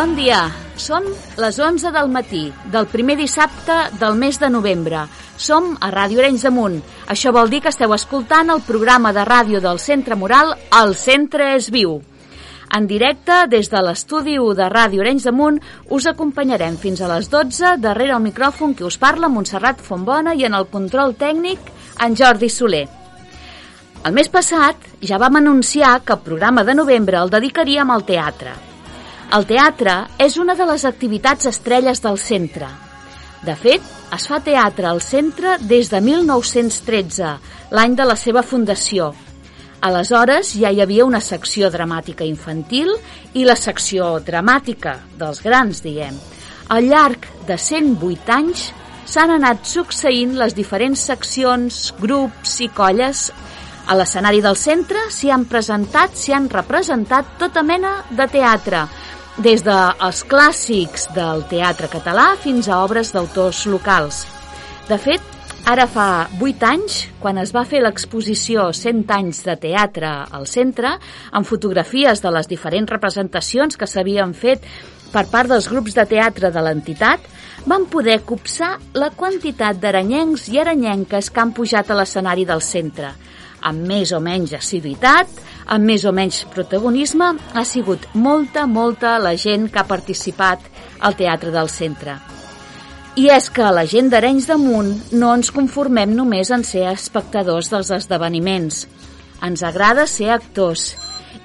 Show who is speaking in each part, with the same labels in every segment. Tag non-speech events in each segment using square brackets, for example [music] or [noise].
Speaker 1: Bon dia! Són les 11 del matí del primer dissabte del mes de novembre. Som a Ràdio Arenys de Munt. Això vol dir que esteu escoltant el programa de ràdio del Centre Moral El Centre és Viu. En directe, des de l'estudi de Ràdio Arenys de Munt, us acompanyarem fins a les 12 darrere el micròfon que us parla Montserrat Fontbona i en el control tècnic en Jordi Soler. El mes passat ja vam anunciar que el programa de novembre el dedicaríem al teatre. El teatre és una de les activitats estrelles del centre. De fet, es fa teatre al centre des de 1913, l'any de la seva fundació. Aleshores ja hi havia una secció dramàtica infantil i la secció dramàtica dels grans, diguem. Al llarg de 108 anys s'han anat succeint les diferents seccions, grups i colles a l'escenari del centre s'hi han presentat, s'hi han representat tota mena de teatre, des dels clàssics del teatre català fins a obres d'autors locals. De fet, ara fa 8 anys, quan es va fer l'exposició 100 anys de teatre al centre, amb fotografies de les diferents representacions que s'havien fet per part dels grups de teatre de l'entitat, van poder copsar la quantitat d'aranyencs i aranyenques que han pujat a l'escenari del centre, amb més o menys assiduïtat, amb més o menys protagonisme, ha sigut molta, molta la gent que ha participat al Teatre del Centre. I és que la gent d'Arenys de Munt no ens conformem només en ser espectadors dels esdeveniments. Ens agrada ser actors.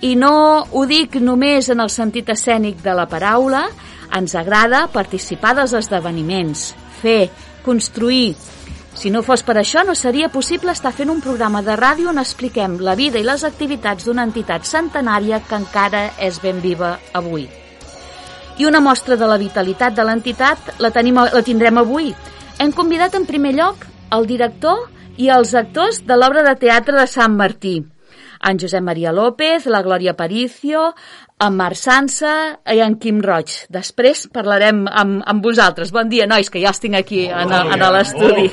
Speaker 1: I no ho dic només en el sentit escènic de la paraula, ens agrada participar dels esdeveniments, fer, construir, si no fos per això, no seria possible estar fent un programa de ràdio on expliquem la vida i les activitats d'una entitat centenària que encara és ben viva avui. I una mostra de la vitalitat de l'entitat la, tenim, la tindrem avui. Hem convidat en primer lloc el director i els actors de l'obra de teatre de Sant Martí, en Josep Maria López, la Glòria Paricio, en Marc Sansa i en Quim Roig. Després parlarem amb, amb vosaltres. Bon dia, nois, que ja els tinc aquí en, en l'estudi.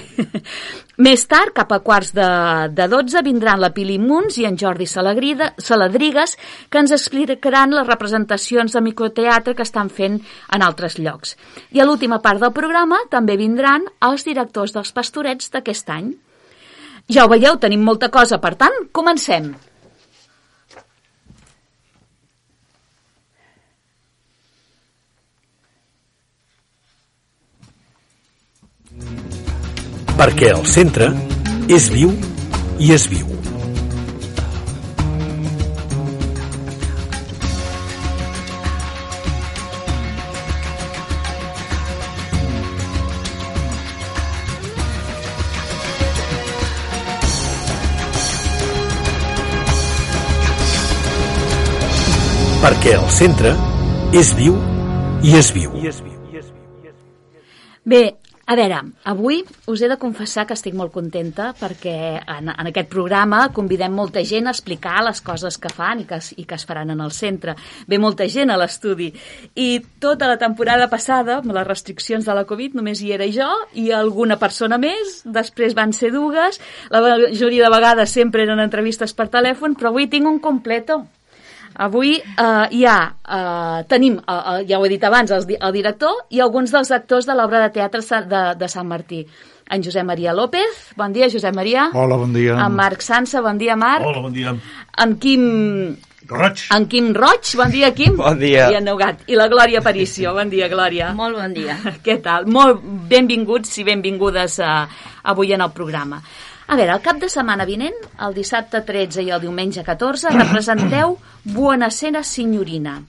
Speaker 1: [laughs] Més tard, cap a quarts de, de 12, vindran la Pili Muns i en Jordi Saladrigues, que ens explicaran les representacions de microteatre que estan fent en altres llocs. I a l'última part del programa també vindran els directors dels pastorets d'aquest any. Ja ho veieu, tenim molta cosa, per tant, comencem.
Speaker 2: Perquè el centre és viu i es viu. perquè el centre és viu i es viu.
Speaker 1: Bé, a veure, avui us he de confessar que estic molt contenta perquè en, en aquest programa convidem molta gent a explicar les coses que fan i que, i que es faran en el centre. Ve molta gent a l'estudi i tota la temporada passada, amb les restriccions de la Covid, només hi era jo i alguna persona més, després van ser dues, la majoria de vegades sempre eren entrevistes per telèfon, però avui tinc un completo. Avui eh, hi ha, eh, tenim, eh, eh, ja ho he dit abans, el, el director i alguns dels actors de l'obra de teatre de, de Sant Martí. En Josep Maria López, bon dia, Josep Maria.
Speaker 3: Hola, bon dia.
Speaker 1: En Marc Sansa, bon dia, Marc.
Speaker 3: Hola, bon dia.
Speaker 1: En Quim...
Speaker 3: Roig.
Speaker 1: En Quim Roig, bon dia, Quim.
Speaker 4: Bon dia.
Speaker 1: I en Neugat. I la Glòria Aparicio, bon dia, Glòria.
Speaker 5: Molt bon dia. [laughs]
Speaker 1: Què tal? Molt benvinguts i benvingudes a, avui en el programa. A veure, el cap de setmana vinent, el dissabte 13 i el diumenge 14, representeu Buonasera Signorina.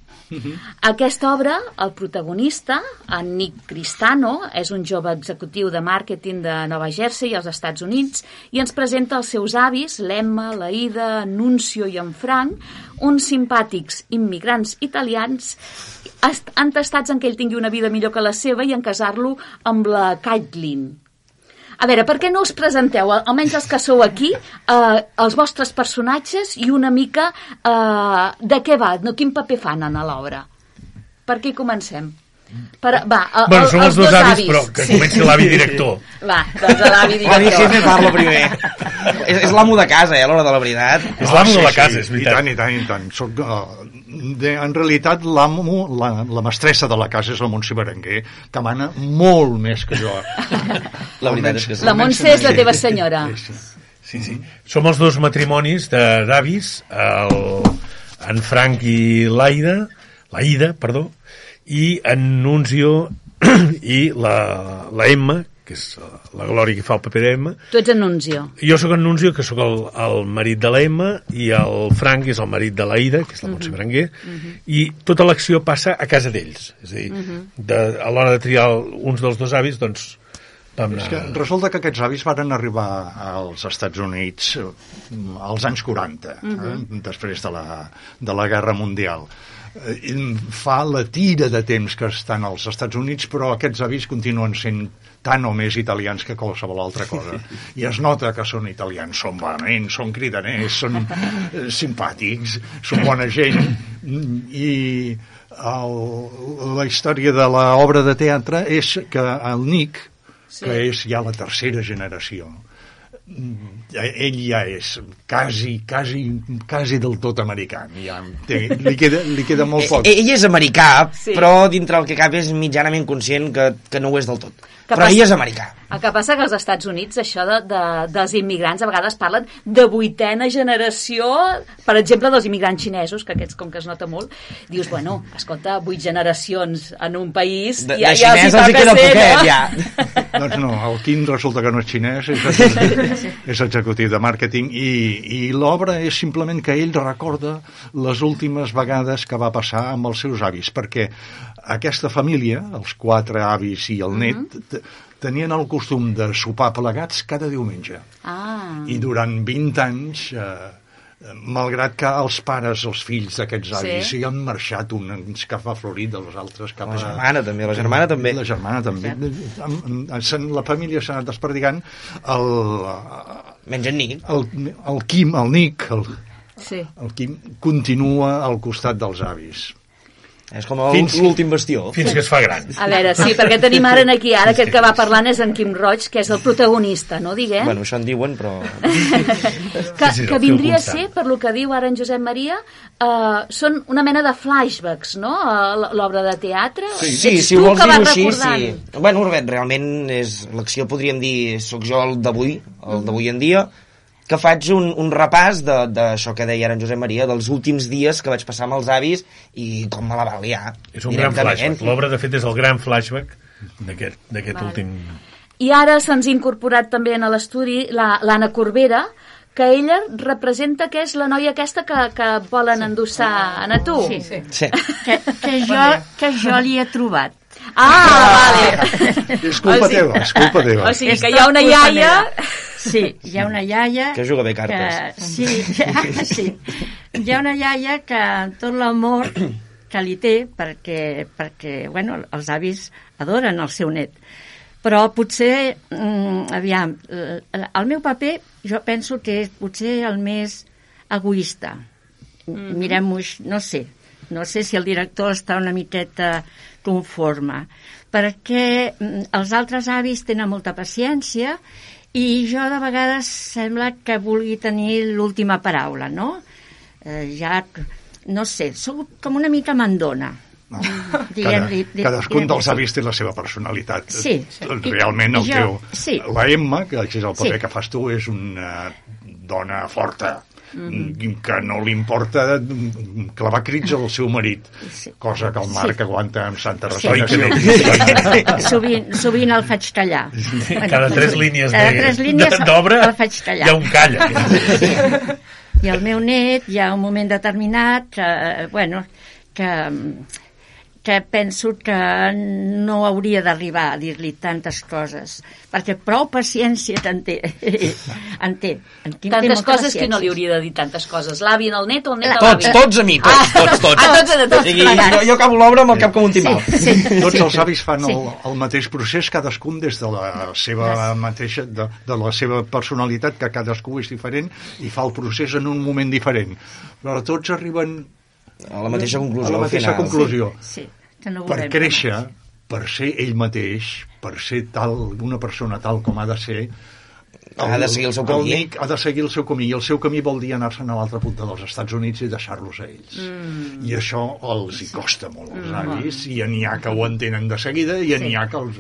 Speaker 1: Aquesta obra, el protagonista, en Nick Cristano, és un jove executiu de màrqueting de Nova Jersey als Estats Units i ens presenta els seus avis, l'Emma, la Ida, Nuncio i en Frank, uns simpàtics immigrants italians entestats en que ell tingui una vida millor que la seva i en casar-lo amb la Caitlin, A veure, per què no us presenteu, al- almenys els que sou aquí, eh, els vostres personatges i una mica eh, de què va, no, quin paper fan en l'obra? Per què comencem? Per, va, el,
Speaker 2: Bueno,
Speaker 1: el,
Speaker 2: som els dos avis, però que comenci l'avi director. [laughs]
Speaker 1: Va, doncs l'avi
Speaker 3: L'avi
Speaker 1: director.
Speaker 3: sempre parla primer. [laughs] és és l'amo de casa, eh, a l'hora de la veritat.
Speaker 2: És l'amo de la casa, és
Speaker 4: I
Speaker 2: veritat.
Speaker 4: tant, i tant, i tant. Soc, uh, de, en realitat, l'amo, la, la mestressa de la casa és la Montse Berenguer, que mana molt més que jo. [laughs]
Speaker 3: La veritat és que sí.
Speaker 1: La Montse és la teva senyora.
Speaker 4: Sí, sí.
Speaker 2: Sí, sí. Som els dos matrimonis de d'avis, el, en Frank i l'Aida, la Ida, perdó, i en Nunzio [clears throat] i la, la Emma, que és la Glòria que fa el paper d'Emma.
Speaker 1: Tu ets en Nunzio.
Speaker 2: Jo sóc en Nunzio, que sóc el, el marit de l'Emma, i el Frank és el marit de l'Aida, que és la Montse Berenguer, i tota l'acció passa a casa d'ells. És a dir, de, a l'hora de triar uns dels dos avis, doncs, vam
Speaker 4: És que
Speaker 2: anar...
Speaker 4: resulta que aquests avis varen arribar als Estats Units eh, als anys 40, eh, després de la, de la Guerra Mundial. Eh, Fa la tira de temps que estan als Estats Units, però aquests avis continuen sent tant o més italians que qualsevol altra cosa. [laughs] I es nota que són italians, són vehements, són cridaners, són eh, simpàtics, són bona gent, mm, i el, la història de l'obra de teatre és que el Nick,
Speaker 1: Sí.
Speaker 4: que és ja la tercera generació, ell ja és quasi, quasi, quasi del tot americà. Ja té, li, queda, li queda molt poc.
Speaker 3: Eh, Ell és americà,
Speaker 1: Sí.
Speaker 3: però dintre el que cap és mitjanament conscient que, que no ho és del tot.
Speaker 1: Que
Speaker 3: però
Speaker 1: passa-
Speaker 3: ell és americà.
Speaker 1: El que passa que als Estats Units això de, de, dels immigrants a vegades parlen de vuitena generació, per exemple, dels immigrants xinesos, que aquests com que es nota molt, dius, bueno, escolta, vuit generacions en un país...
Speaker 3: De,
Speaker 1: ja,
Speaker 3: de
Speaker 1: ja
Speaker 3: xinès els hi queda
Speaker 1: ser,
Speaker 3: poquet,
Speaker 1: no?
Speaker 3: ja. [laughs]
Speaker 4: Doncs no, el Quim resulta que no és xinès, és executiu, és executiu de màrqueting i, i l'obra és simplement que ell recorda les últimes vegades que va passar amb els seus avis, perquè aquesta família, els quatre avis i el net, t- tenien el costum de sopar plegats cada diumenge.
Speaker 1: Ah,
Speaker 4: I durant 20 anys, eh, malgrat que els pares, els fills d'aquests
Speaker 1: Sí.
Speaker 4: avis, s'hi han marxat uns cap a Florida, els altres cap
Speaker 3: La
Speaker 4: a...
Speaker 3: germana també, la germana també.
Speaker 4: La germana també. Am- am- se'n- La família s'ha anat desperdigant. El,
Speaker 3: Menys en Nick.
Speaker 4: el, el Quim, el Nick, el,
Speaker 1: sí.
Speaker 4: el Quim continua al costat dels avis.
Speaker 3: És com l'últim bastió.
Speaker 2: Fins que es fa gran.
Speaker 1: A veure, sí, perquè tenim ara aquí, ara aquest que va parlant és en Quim Roig, que és el protagonista, no diguem?
Speaker 3: Bueno, això en diuen, però... [laughs]
Speaker 1: que,
Speaker 2: Sí, sí,
Speaker 1: que vindria a ser, per lo que diu ara en Josep Maria, eh, són una mena de flashbacks, no?, l'obra de teatre.
Speaker 3: Sí,
Speaker 1: Ets
Speaker 3: si ho vols dir-ho així, sí. Bueno, Robert, realment és l'acció, podríem dir, sóc jo el d'avui, el d'avui en dia, que faig un, un repàs de- d'això que deia ara en Josep Maria, dels últims dies que vaig passar amb els avis i com me la va liar.
Speaker 2: És un gran flashback. L'obra, de fet, és el gran flashback d'aquest d'aquest
Speaker 1: Vale.
Speaker 2: últim...
Speaker 1: I ara se'ns ha incorporat també en l'estudi la- l'Anna Corbera, que ella representa que és la noia aquesta que, que volen endossar a tu.
Speaker 5: Sí, sí.
Speaker 3: Sí.
Speaker 5: Que, que, jo, que jo li he trobat.
Speaker 1: Ah, vale.
Speaker 4: És culpa
Speaker 1: O sigui-
Speaker 4: teva, és culpa teva.
Speaker 1: O sigui que hi ha una iaia...
Speaker 5: meva. Sí, hi ha una iaia...
Speaker 3: Que juga bé
Speaker 5: Que,
Speaker 3: cartes.
Speaker 5: sí, [laughs] sí. Hi ha una iaia que tot l'amor que li té, perquè, perquè bueno, els avis adoren el seu net. Però potser, mm, aviam, el, el meu paper jo penso que és potser el més egoista. Mirem-ho, així, no sé, no sé si el director està una miqueta conforme, perquè mm, els altres avis tenen molta paciència i jo de vegades sembla que vulgui tenir l'última paraula, no? Eh, ja, no sé, sóc com una mica mandona.
Speaker 4: No.
Speaker 5: Diguem-
Speaker 4: Cada,
Speaker 5: di- di-
Speaker 4: cadascun
Speaker 5: diguem-
Speaker 4: dels avis té la seva personalitat.
Speaker 5: Sí, sí.
Speaker 4: Doncs
Speaker 5: I-
Speaker 4: Realment el
Speaker 5: i jo-
Speaker 4: teu...
Speaker 5: sí.
Speaker 4: La Emma, que és el paper
Speaker 5: Sí.
Speaker 4: que fas tu, és una dona forta,
Speaker 5: Mhm.
Speaker 4: que no li importa clavar crits al seu marit,
Speaker 5: Sí.
Speaker 4: cosa que el Marc
Speaker 5: Sí.
Speaker 4: aguanta amb Santa
Speaker 2: Sí,
Speaker 4: Resignació.
Speaker 2: que [laughs]
Speaker 5: sovint, sovint el faig callar.
Speaker 2: Cada tres línies
Speaker 5: Cada
Speaker 2: de-
Speaker 5: tres línies
Speaker 2: de- d'obra
Speaker 5: el faig callar.
Speaker 2: hi ha un calla.
Speaker 5: I el meu net hi ha un moment determinat que, bueno, que, que penso que no hauria d'arribar a dir-li tantes coses, perquè prou paciència te'n [laughs] té. en té. En té
Speaker 1: Tantes
Speaker 5: molta
Speaker 1: coses que no li
Speaker 5: paciència.
Speaker 1: hauria de dir tantes coses. L'avi en el net o el net a
Speaker 3: Tots,
Speaker 1: l'avi?
Speaker 3: tots a mi, tots, tots, tots.
Speaker 1: Ah, tots, tots,
Speaker 3: O sigui, jo, jo acabo l'obra amb el cap com un timbal.
Speaker 5: Sí, sí.
Speaker 4: Tots els avis fan el, el mateix procés, cadascun des de la seva mateixa, de, de la seva personalitat, que cadascú és diferent, i fa el procés en un moment diferent. Però tots arriben
Speaker 3: A la mateixa conclusió,
Speaker 4: a la
Speaker 3: al
Speaker 4: mateixa
Speaker 3: final.
Speaker 4: conclusió.
Speaker 5: Sí, que no
Speaker 4: Per créixer, per ser ell mateix, per ser tal, una persona tal com ha de ser,
Speaker 3: Ha de seguir el seu camí.
Speaker 4: Nick ha de seguir el seu camí, i el seu camí vol dir anar-se'n a l'altra punta dels Estats Units i deixar-los a ells. Mm. I això els hi costa molt als
Speaker 5: Mm.
Speaker 4: avis, i n'hi ha que ho entenen de seguida, i n'hi ha que els...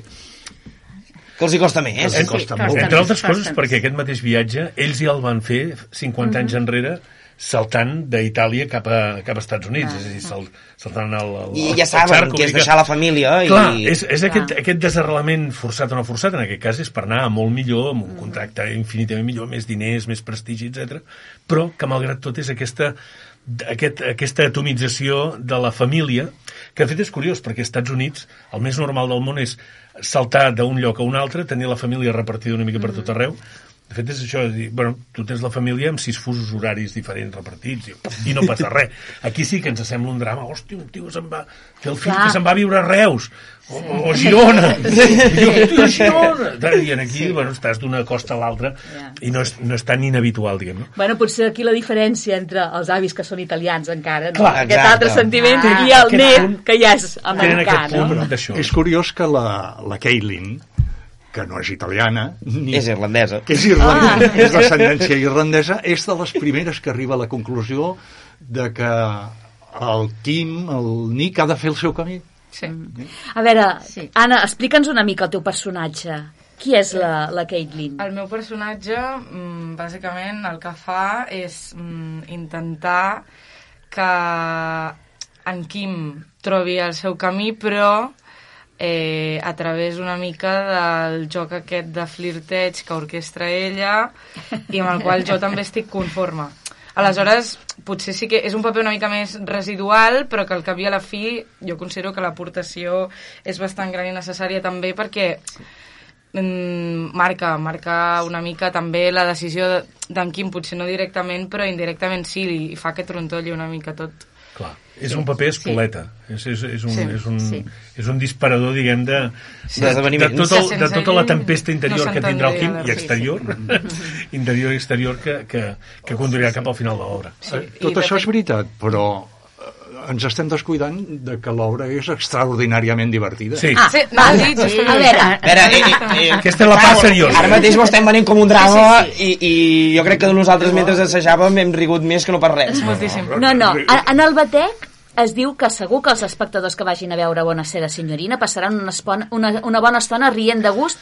Speaker 3: Que els hi costa més.
Speaker 4: Els hi costa
Speaker 5: Sí,
Speaker 4: molt.
Speaker 5: costa
Speaker 2: Entre
Speaker 5: més,
Speaker 2: altres coses,
Speaker 5: costa
Speaker 2: perquè
Speaker 5: més.
Speaker 2: aquest mateix viatge, ells ja el van fer 50 anys enrere saltant d'Itàlia cap, a, cap a Estats Units, és a dir, sal, saltant el, el,
Speaker 3: I
Speaker 2: el-
Speaker 3: ja
Speaker 2: el
Speaker 3: saben
Speaker 2: xarco,
Speaker 3: que és deixar la família i...
Speaker 2: Clar, és, és aquest,
Speaker 1: Clar.
Speaker 2: aquest desarrelament forçat o no forçat, en aquest cas és per anar a molt millor, amb un contracte infinitament millor, més diners, més prestigi, etc. però que malgrat tot és aquesta, aquest, aquesta atomització de la família, que de fet és curiós, perquè als Estats Units el més normal del món és saltar d'un lloc a un altre, tenir la família repartida una mica per tot arreu, de fet, és això, és dir, bueno, tu tens la família amb sis fusos horaris diferents repartits i, i no passa res. Aquí sí que ens sembla un drama. Hòstia, un tio se'n va... Té el fill
Speaker 1: Clar.
Speaker 2: que se'n va a viure a Reus o, o Girona. I diu, "Hòstia, Girona! I aquí, bueno, estàs d'una costa a l'altra
Speaker 1: Ja.
Speaker 2: i no és, no és tan inhabitual, diguem. No?
Speaker 1: Bueno, potser aquí la diferència entre els avis que són italians encara, no?
Speaker 2: Clar,
Speaker 1: aquest
Speaker 3: exacte.
Speaker 1: altre sentiment,
Speaker 5: Ah,
Speaker 1: i el net,
Speaker 2: punt-
Speaker 1: que ja és americà, no?
Speaker 2: punt d'això.
Speaker 4: És curiós que la, la Caitlin, que no és italiana, ni,
Speaker 3: És irlandesa.
Speaker 4: que és, irlandesa, és d'ascendència irlandesa, és de les primeres que arriba a la conclusió de que el Kim, el Nick, ha de fer el seu camí.
Speaker 5: Sí.
Speaker 1: A veure,
Speaker 5: Sí.
Speaker 1: Anna, explica'ns una mica el teu personatge. Qui és la, la Caitlin?
Speaker 6: El meu personatge, mm, bàsicament, el que fa és mm, intentar que en Quim trobi el seu camí, però eh, a través una mica del joc aquest de flirteig que orquestra ella i amb el qual jo també estic conforme. Aleshores, potser sí que és un paper una mica més residual, però que al cap i a la fi jo considero que l'aportació és bastant gran i necessària també perquè mm, marca, marca una mica també la decisió de- d'en Quim, potser no directament, però indirectament sí, i fa que trontolli una mica tot.
Speaker 2: És un paper espoleta. És, és, és, un,
Speaker 6: Sí,
Speaker 2: és, un,
Speaker 5: sí.
Speaker 2: és un disparador, diguem, de, de, de,
Speaker 3: D'esdeveniments.
Speaker 2: tot el, de tota la tempesta
Speaker 6: no
Speaker 2: interior que tindrà el Quim i exterior, [laughs] interior i exterior, que, que, que conduirà cap al final de l'obra.
Speaker 6: Sí, i
Speaker 4: Tot
Speaker 6: de
Speaker 4: això és veritat, però eh, ens estem descuidant de que l'obra és extraordinàriament divertida.
Speaker 2: Sí,
Speaker 1: Ah,
Speaker 6: Sí, no,
Speaker 1: val.
Speaker 6: sí, sí.
Speaker 1: A veure,
Speaker 3: A veure, eh, eh, eh,
Speaker 2: Aquesta és la part seriosa.
Speaker 3: Ara mateix ho estem venent com un drama I, i jo crec que nosaltres mentre assajàvem hem rigut més que no per res.
Speaker 6: Moltíssim.
Speaker 1: no, no, a- en el Batec es diu que segur que els espectadors que vagin a veure Bonacera Signorina passaran una, espona, una, una bona estona rient de gust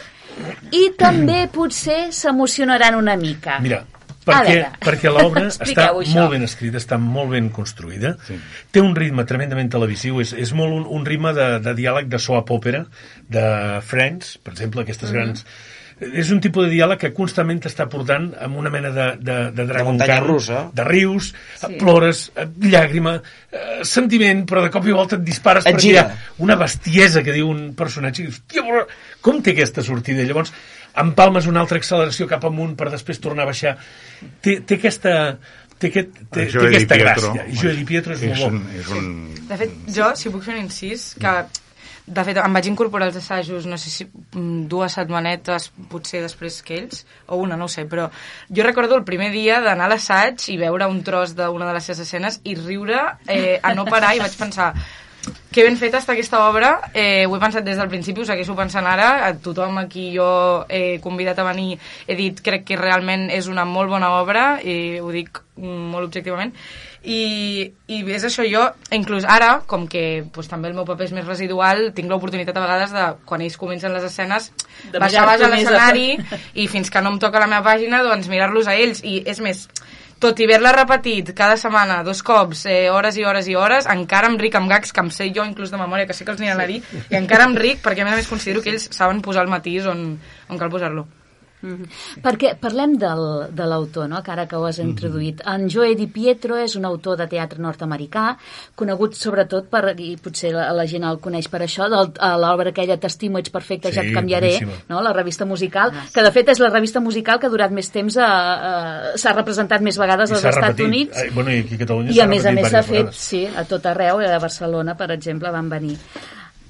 Speaker 1: i també [clears throat] potser s'emocionaran una mica.
Speaker 2: Mira, perquè, perquè l'obra [laughs] està
Speaker 1: això.
Speaker 2: molt ben escrita, està molt ben construïda, sí. té un ritme tremendament televisiu, és, és molt un, un ritme de, de diàleg de soap opera, de Friends, per exemple, aquestes
Speaker 1: Mhm.
Speaker 2: grans... És un tipus de diàleg que constantment t'està portant amb una mena de, de, de Dragon
Speaker 3: muntanya
Speaker 2: Khan,
Speaker 3: russa.
Speaker 2: de rius, sí. plores, llàgrima, eh, sentiment, però de cop i volta et dispares
Speaker 3: Et
Speaker 2: perquè hi ha una bestiesa que diu un personatge i dius, tia, però com té aquesta sortida? Llavors, empalmes una altra acceleració cap amunt per després tornar a baixar. Té, té aquesta té, aquest, té, té aquesta
Speaker 4: Pietro.
Speaker 2: gràcia. I Joe Di Pietro és,
Speaker 4: és
Speaker 2: molt
Speaker 4: un,
Speaker 2: bo.
Speaker 4: és un...
Speaker 6: De fet, jo, si puc fer un incís, que de fet em vaig incorporar als assajos, no sé si mm, dues setmanetes, potser després que ells, o una, no ho sé, però jo recordo el primer dia d'anar a l'assaig i veure un tros d'una de les seves escenes i riure eh, a no parar i vaig pensar que ben feta està aquesta obra, eh, ho he pensat des del principi, ho segueixo pensant ara, a tothom a qui jo he convidat a venir he dit crec que realment és una molt bona obra i ho dic molt objectivament. I, i és això, jo inclús ara, com que pues, també el meu paper és més residual, tinc l'oportunitat a vegades de, quan ells comencen les escenes
Speaker 1: De
Speaker 6: baixar a l'escenari i fins que no em toca la meva pàgina doncs mirar-los a ells. I és més tot i haver-la repetit cada setmana, dos cops, eh, hores i hores i hores, encara em ric amb gags que em sé jo inclús de memòria, que sé que els aniran a dir, i encara em ric perquè a més a més considero que ells saben posar el matís on, on cal posar-lo.
Speaker 1: Mm -hmm. Perquè parlem del, de l'autor, no? que ara que ho has introduït. En Joe Di Pietro és un autor de teatre nord-americà, conegut sobretot per, i potser la, la gent el coneix per això, a l'obra aquella T'estimo, ets perfecte, ja
Speaker 2: Sí,
Speaker 1: et canviaré,
Speaker 2: boníssima.
Speaker 1: no? la revista musical, que de fet és la revista musical que ha durat més temps, a, a, s'ha representat més vegades
Speaker 2: I
Speaker 1: als Estats
Speaker 2: repetit.
Speaker 1: Units.
Speaker 2: Ai, bueno, i aquí a Catalunya
Speaker 1: I a més a més s'ha fet, sí, a tot arreu, i a Barcelona, per exemple, van venir.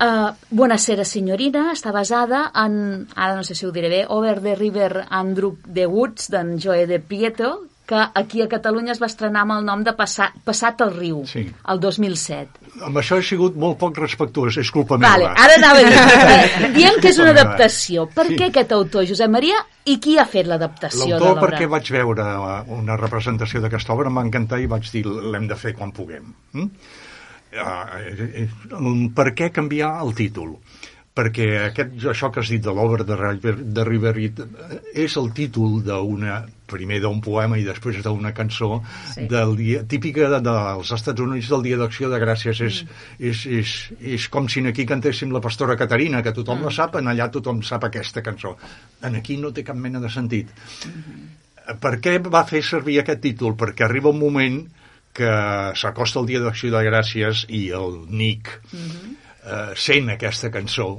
Speaker 1: Uh, Buonasera signorina està basada en, ara no sé si ho diré bé, Over the River Andrew the Woods d'en Joe de Prieto, que aquí a Catalunya es va estrenar amb el nom de Passat, Passat el riu,
Speaker 4: Sí.
Speaker 1: el 2007.
Speaker 4: Amb això he sigut molt poc respectuós, és culpa
Speaker 1: Vale,
Speaker 4: meva.
Speaker 1: ara anava a dir, eh, diem que és una adaptació. Per
Speaker 4: Sí.
Speaker 1: què aquest autor, Josep Maria, i qui ha fet l'adaptació de
Speaker 4: L'autor,
Speaker 1: l'obra?
Speaker 4: perquè vaig veure eh, una representació d'aquesta obra, encantar i vaig dir l'hem de fer quan puguem. Mm? Uh, eh, per què canviar el títol? Perquè aquest, això que has dit de l'obra de, River, de Riverit eh, és el títol d'una primer d'un poema i després d'una cançó
Speaker 5: Sí.
Speaker 4: del dia, típica de, dels Estats Units del Dia d'Acció de Gràcies és, és, és, és com si aquí cantéssim la pastora Caterina que tothom la sap, en allà tothom sap aquesta cançó en aquí no té cap mena de sentit per què va fer servir aquest títol? Perquè arriba un moment que s'acosta el Dia d'Acció de Gràcies i el Nick eh, sent aquesta cançó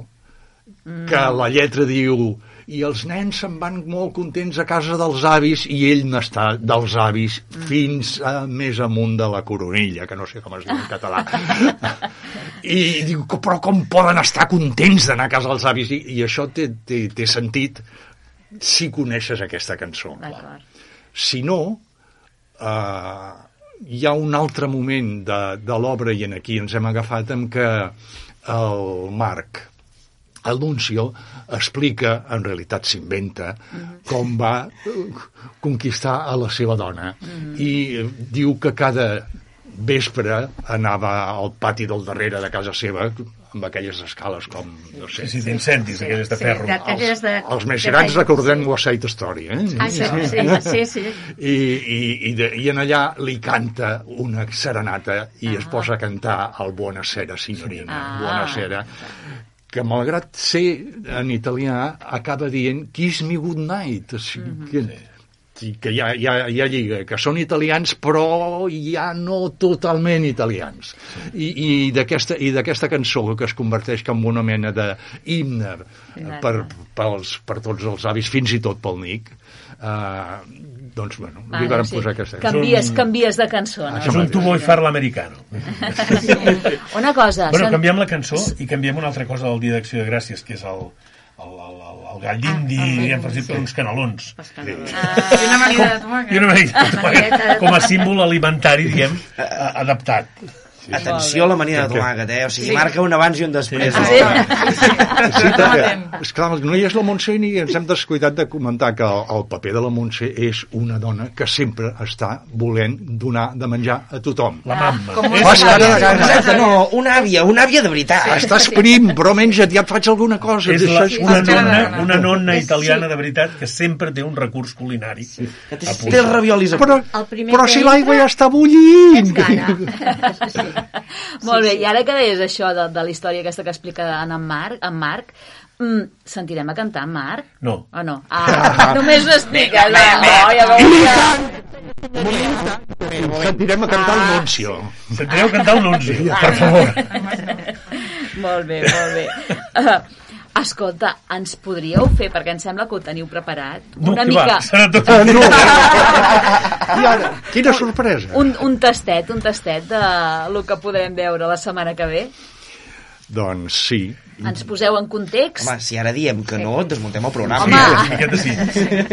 Speaker 4: que la lletra diu i els nens se'n van molt contents a casa dels avis i ell n'està dels avis fins a més amunt de la coronilla, que no sé com es diu en català. [laughs] I diu, però com poden estar contents d'anar a casa dels avis? I, i això té, té, té sentit si coneixes aquesta cançó. Si no, eh, hi ha un altre moment de, de l'obra, i en aquí ens hem agafat, en què el Marc, el Nuncio, explica, en realitat s'inventa, com va conquistar a la seva dona. I eh, diu que cada vespre anava al pati del darrere de casa seva amb aquelles escales com, no sé,
Speaker 2: Sí, sí, d'incendis, aquelles de ferro.
Speaker 5: de- aquelles de...
Speaker 4: els més
Speaker 5: de
Speaker 4: grans recordem
Speaker 5: sí.
Speaker 4: West Side Story, eh?
Speaker 5: Ah, sí, sí, [laughs] sí, sí.
Speaker 4: I, i, i, de, i en allà li canta una serenata i es posa a cantar el Buonasera, signorina,
Speaker 1: Ah.
Speaker 4: Buonasera, que malgrat ser en italià acaba dient Kiss me good night, o sigui, que, sí, que hi ha, hi, ha, hi ha lliga, que són italians però ja no totalment italians. I, i d'aquesta i d'aquesta cançó que es converteix com una mena d'himne per, pels, per tots els avis, fins i tot pel Nick, eh, doncs, bueno, li
Speaker 1: Vale,
Speaker 4: varen
Speaker 1: sí.
Speaker 4: posar aquesta
Speaker 1: Canvies, canvies de cançó, no?
Speaker 4: Això
Speaker 2: És un tu vuoi farla americano. [laughs]
Speaker 1: Una cosa...
Speaker 2: Bueno,
Speaker 1: sen-
Speaker 2: canviem la cançó i canviem una altra cosa del Dia d'Acció de Gràcies, que és el, el, el, el, gall d'indi,
Speaker 5: Ah,
Speaker 2: diguem, per dir, per uns canelons.
Speaker 5: Els canelons.
Speaker 6: I una amanida de tomàquet.
Speaker 2: I una
Speaker 5: Manigueta de
Speaker 2: com a símbol alimentari, diguem, a- adaptat.
Speaker 3: Atenció a la manida de tomàquet, eh? O sigui, marca un abans i un després.
Speaker 1: Ah, sí?
Speaker 3: l'obra.
Speaker 4: Sí, perquè, esclar, no hi és la Montse ni ens hem descuidat de comentar que el, el paper de la Montse és una dona que sempre està volent donar de menjar a tothom.
Speaker 2: La mamma.
Speaker 6: Com
Speaker 2: És una-
Speaker 4: gana.
Speaker 3: Exacte, no, una àvia, una àvia de veritat.
Speaker 4: Estàs prim, però menja't, ja et faig alguna cosa.
Speaker 2: és la,
Speaker 4: Això
Speaker 2: una,
Speaker 6: Sí,
Speaker 2: nonna,
Speaker 6: sí.
Speaker 2: una nonna
Speaker 5: És-
Speaker 2: italiana
Speaker 5: sí.
Speaker 2: de veritat que sempre té un recurs culinari.
Speaker 3: Que té, els raviolis a
Speaker 4: Però, però si l'aigua ja està bullint. [laughs]
Speaker 5: Sí, sí.
Speaker 1: Molt bé, i ara que deies això de, de la història aquesta que explica en, en Marc, en Marc mm, sentirem a cantar en Marc?
Speaker 2: No.
Speaker 1: O no? [laughs] Ah, només ho expliques. No, no, ja veu que...
Speaker 4: Sentirem a cantar el Nuncio.
Speaker 2: Sentireu cantar el Nunzio, per favor. [laughs]
Speaker 1: Molt bé, molt bé. Uh, escolta, ens podríeu fer, perquè em sembla que ho teniu preparat,
Speaker 2: No,
Speaker 1: una mica...
Speaker 2: va, serà tot
Speaker 4: Ah, no. I ara, quina sorpresa.
Speaker 1: Un, un tastet, un tastet de lo que podrem veure la setmana que ve.
Speaker 4: Doncs sí.
Speaker 1: Ens poseu en context.
Speaker 3: Home, si ara diem que no, desmuntem el programa.
Speaker 1: Home.
Speaker 2: miqueta sí.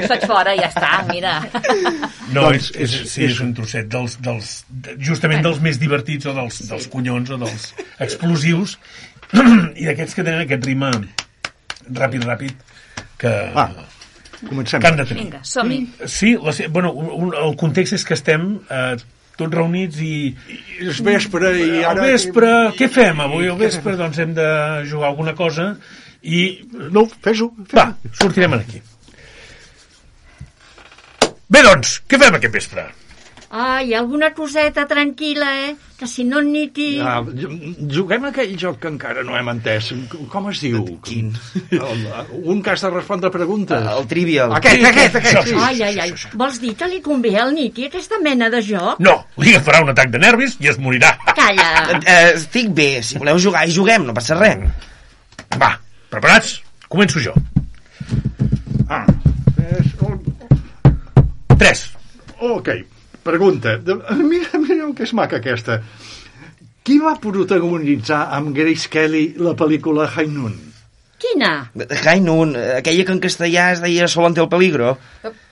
Speaker 1: Faig fora, ja està, mira.
Speaker 2: No,
Speaker 4: Doncs
Speaker 2: és, és,
Speaker 4: és-
Speaker 2: sí,
Speaker 4: és-
Speaker 2: un trosset dels, dels, de- justament dels més divertits o dels, dels cunyons o dels explosius [clears throat] i d'aquests que tenen aquest ritme ràpid, ràpid que,
Speaker 4: Va, comencem.
Speaker 2: que han de tenir.
Speaker 1: Vinga, som-hi.
Speaker 2: Sí, la, bueno, un, un, el context és que estem eh, tots reunits i
Speaker 4: És vespre i ara...
Speaker 2: al vespre, què fem avui? Al vespre doncs hem de jugar alguna cosa i
Speaker 4: No, fes-ho. Fes
Speaker 2: va, sortirem aquí. Bé, doncs, què fem aquest vespre?
Speaker 5: Ai, alguna coseta tranquil·la, eh? Que si no Niki...
Speaker 4: Ah, juguem a aquell joc que encara no hem entès. Com es diu?
Speaker 3: Quin?
Speaker 4: El, un que has de respondre preguntes.
Speaker 3: El Trivial.
Speaker 4: Aquest, aquest, aquest, sí.
Speaker 5: Ai, ai, ai. Vols dir que li convé al Niki aquesta mena de joc?
Speaker 2: No, li agafarà un atac de nervis i es morirà.
Speaker 5: Calla.
Speaker 3: Eh, estic bé, si voleu jugar i juguem, no passa res.
Speaker 2: Va, preparats? Començo jo.
Speaker 4: Ah, és...
Speaker 2: Tres.
Speaker 4: Ok, pregunta. Mira, mira que és maca aquesta. Qui va protagonitzar amb Grace Kelly la pel·lícula High Noon?
Speaker 5: Quina?
Speaker 3: High Noon, eh, aquella que en castellà es deia Solo ante el peligro.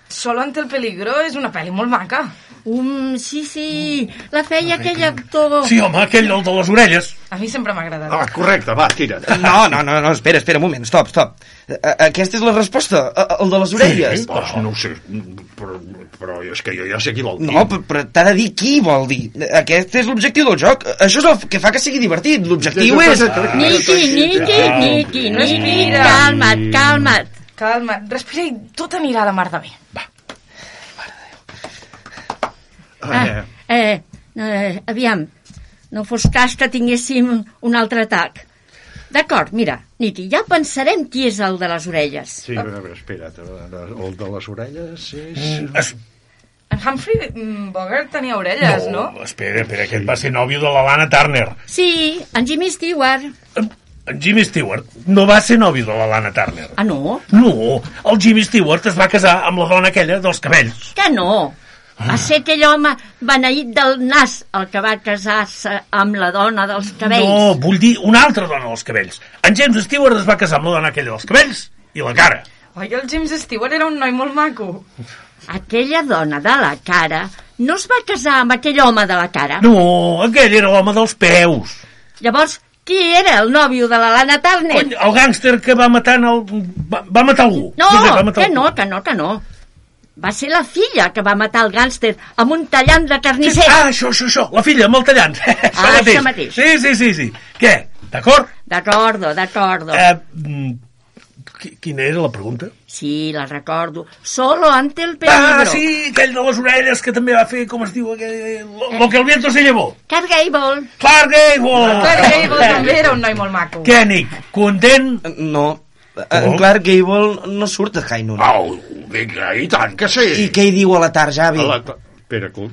Speaker 6: Solo ante el peligro és una pel·li molt maca.
Speaker 5: Um, sí, sí, la feia aquell actor...
Speaker 2: Sí, home, aquell el de les orelles.
Speaker 6: A mi sempre m'ha agradat.
Speaker 4: Ah, correcte, va, tira.
Speaker 3: No, no, no, no, espera, espera un moment, stop, stop. Aquesta és la resposta, el de les orelles.
Speaker 4: Pues no ho sé, però, però és que jo ja sé qui vol dir.
Speaker 3: No, però, però t'ha de dir qui vol dir. Aquest és l'objectiu del joc. Això és el que fa que sigui divertit. L'objectiu és...
Speaker 5: Niki, Niki, Niki, Niki,
Speaker 6: Respira.
Speaker 5: calma't, calma't.
Speaker 6: Calma, respira i tot anirà a la mar de bé.
Speaker 4: Eh,
Speaker 5: Ah, eh, eh, aviam, no fos cas que tinguéssim un altre atac. D'acord, mira, Niki, ja pensarem qui és el de les orelles.
Speaker 4: sí, a veure, espera't, el de les orelles és...
Speaker 2: Es...
Speaker 6: En Humphrey mm, Bogart tenia orelles, no?
Speaker 2: espera, espera, aquest va ser nòvio de la Lana Turner.
Speaker 5: Sí, en Jimmy Stewart.
Speaker 2: En Jimmy Stewart no va ser nòvio de la Lana Turner.
Speaker 5: Ah, no?
Speaker 2: No, el Jimmy Stewart es va casar amb la dona aquella dels cabells.
Speaker 5: Que no. Va ser aquell home beneït del nas el que va casar-se amb la dona dels cabells.
Speaker 2: No, vull dir una altra dona dels cabells. En James Stewart es va casar amb la dona aquella dels cabells i la cara.
Speaker 6: Oi, el James Stewart era un noi molt maco.
Speaker 5: Aquella dona de la cara no es va casar amb aquell home de la cara.
Speaker 2: No, aquell era l'home dels peus.
Speaker 5: Llavors, qui era el nòvio de la Lana Turner?
Speaker 2: Cony, el gàngster que va matar el... va, va matar algú.
Speaker 5: No,
Speaker 2: va matar
Speaker 5: que
Speaker 2: algú.
Speaker 5: no, que no, que no. Va ser la filla que va matar el gàngster amb un tallant de carnisser.
Speaker 2: Ah, això, això, això, la filla, amb el tallant. [laughs] això,
Speaker 5: Ah, això mateix.
Speaker 2: Sí, sí, sí, sí. Què? D'acord?
Speaker 5: D'acordo, d'acordo.
Speaker 2: Eh, mm, quina era la pregunta?
Speaker 5: Sí, la recordo. Solo ante el peligro.
Speaker 2: Ah, sí, aquell de les orelles que també va fer, com es diu, aquell, lo, lo que el viento se llevó.
Speaker 5: Clark Gable.
Speaker 2: Clark Gable!
Speaker 6: Clark Gable també era un noi molt maco.
Speaker 2: Què, Nick? Content?
Speaker 3: No, en Clark Gable no surt a High Noon.
Speaker 4: Au, vinga, i tant que sí.
Speaker 3: I què hi diu a la tar, Javi?
Speaker 4: A la... Espera, que...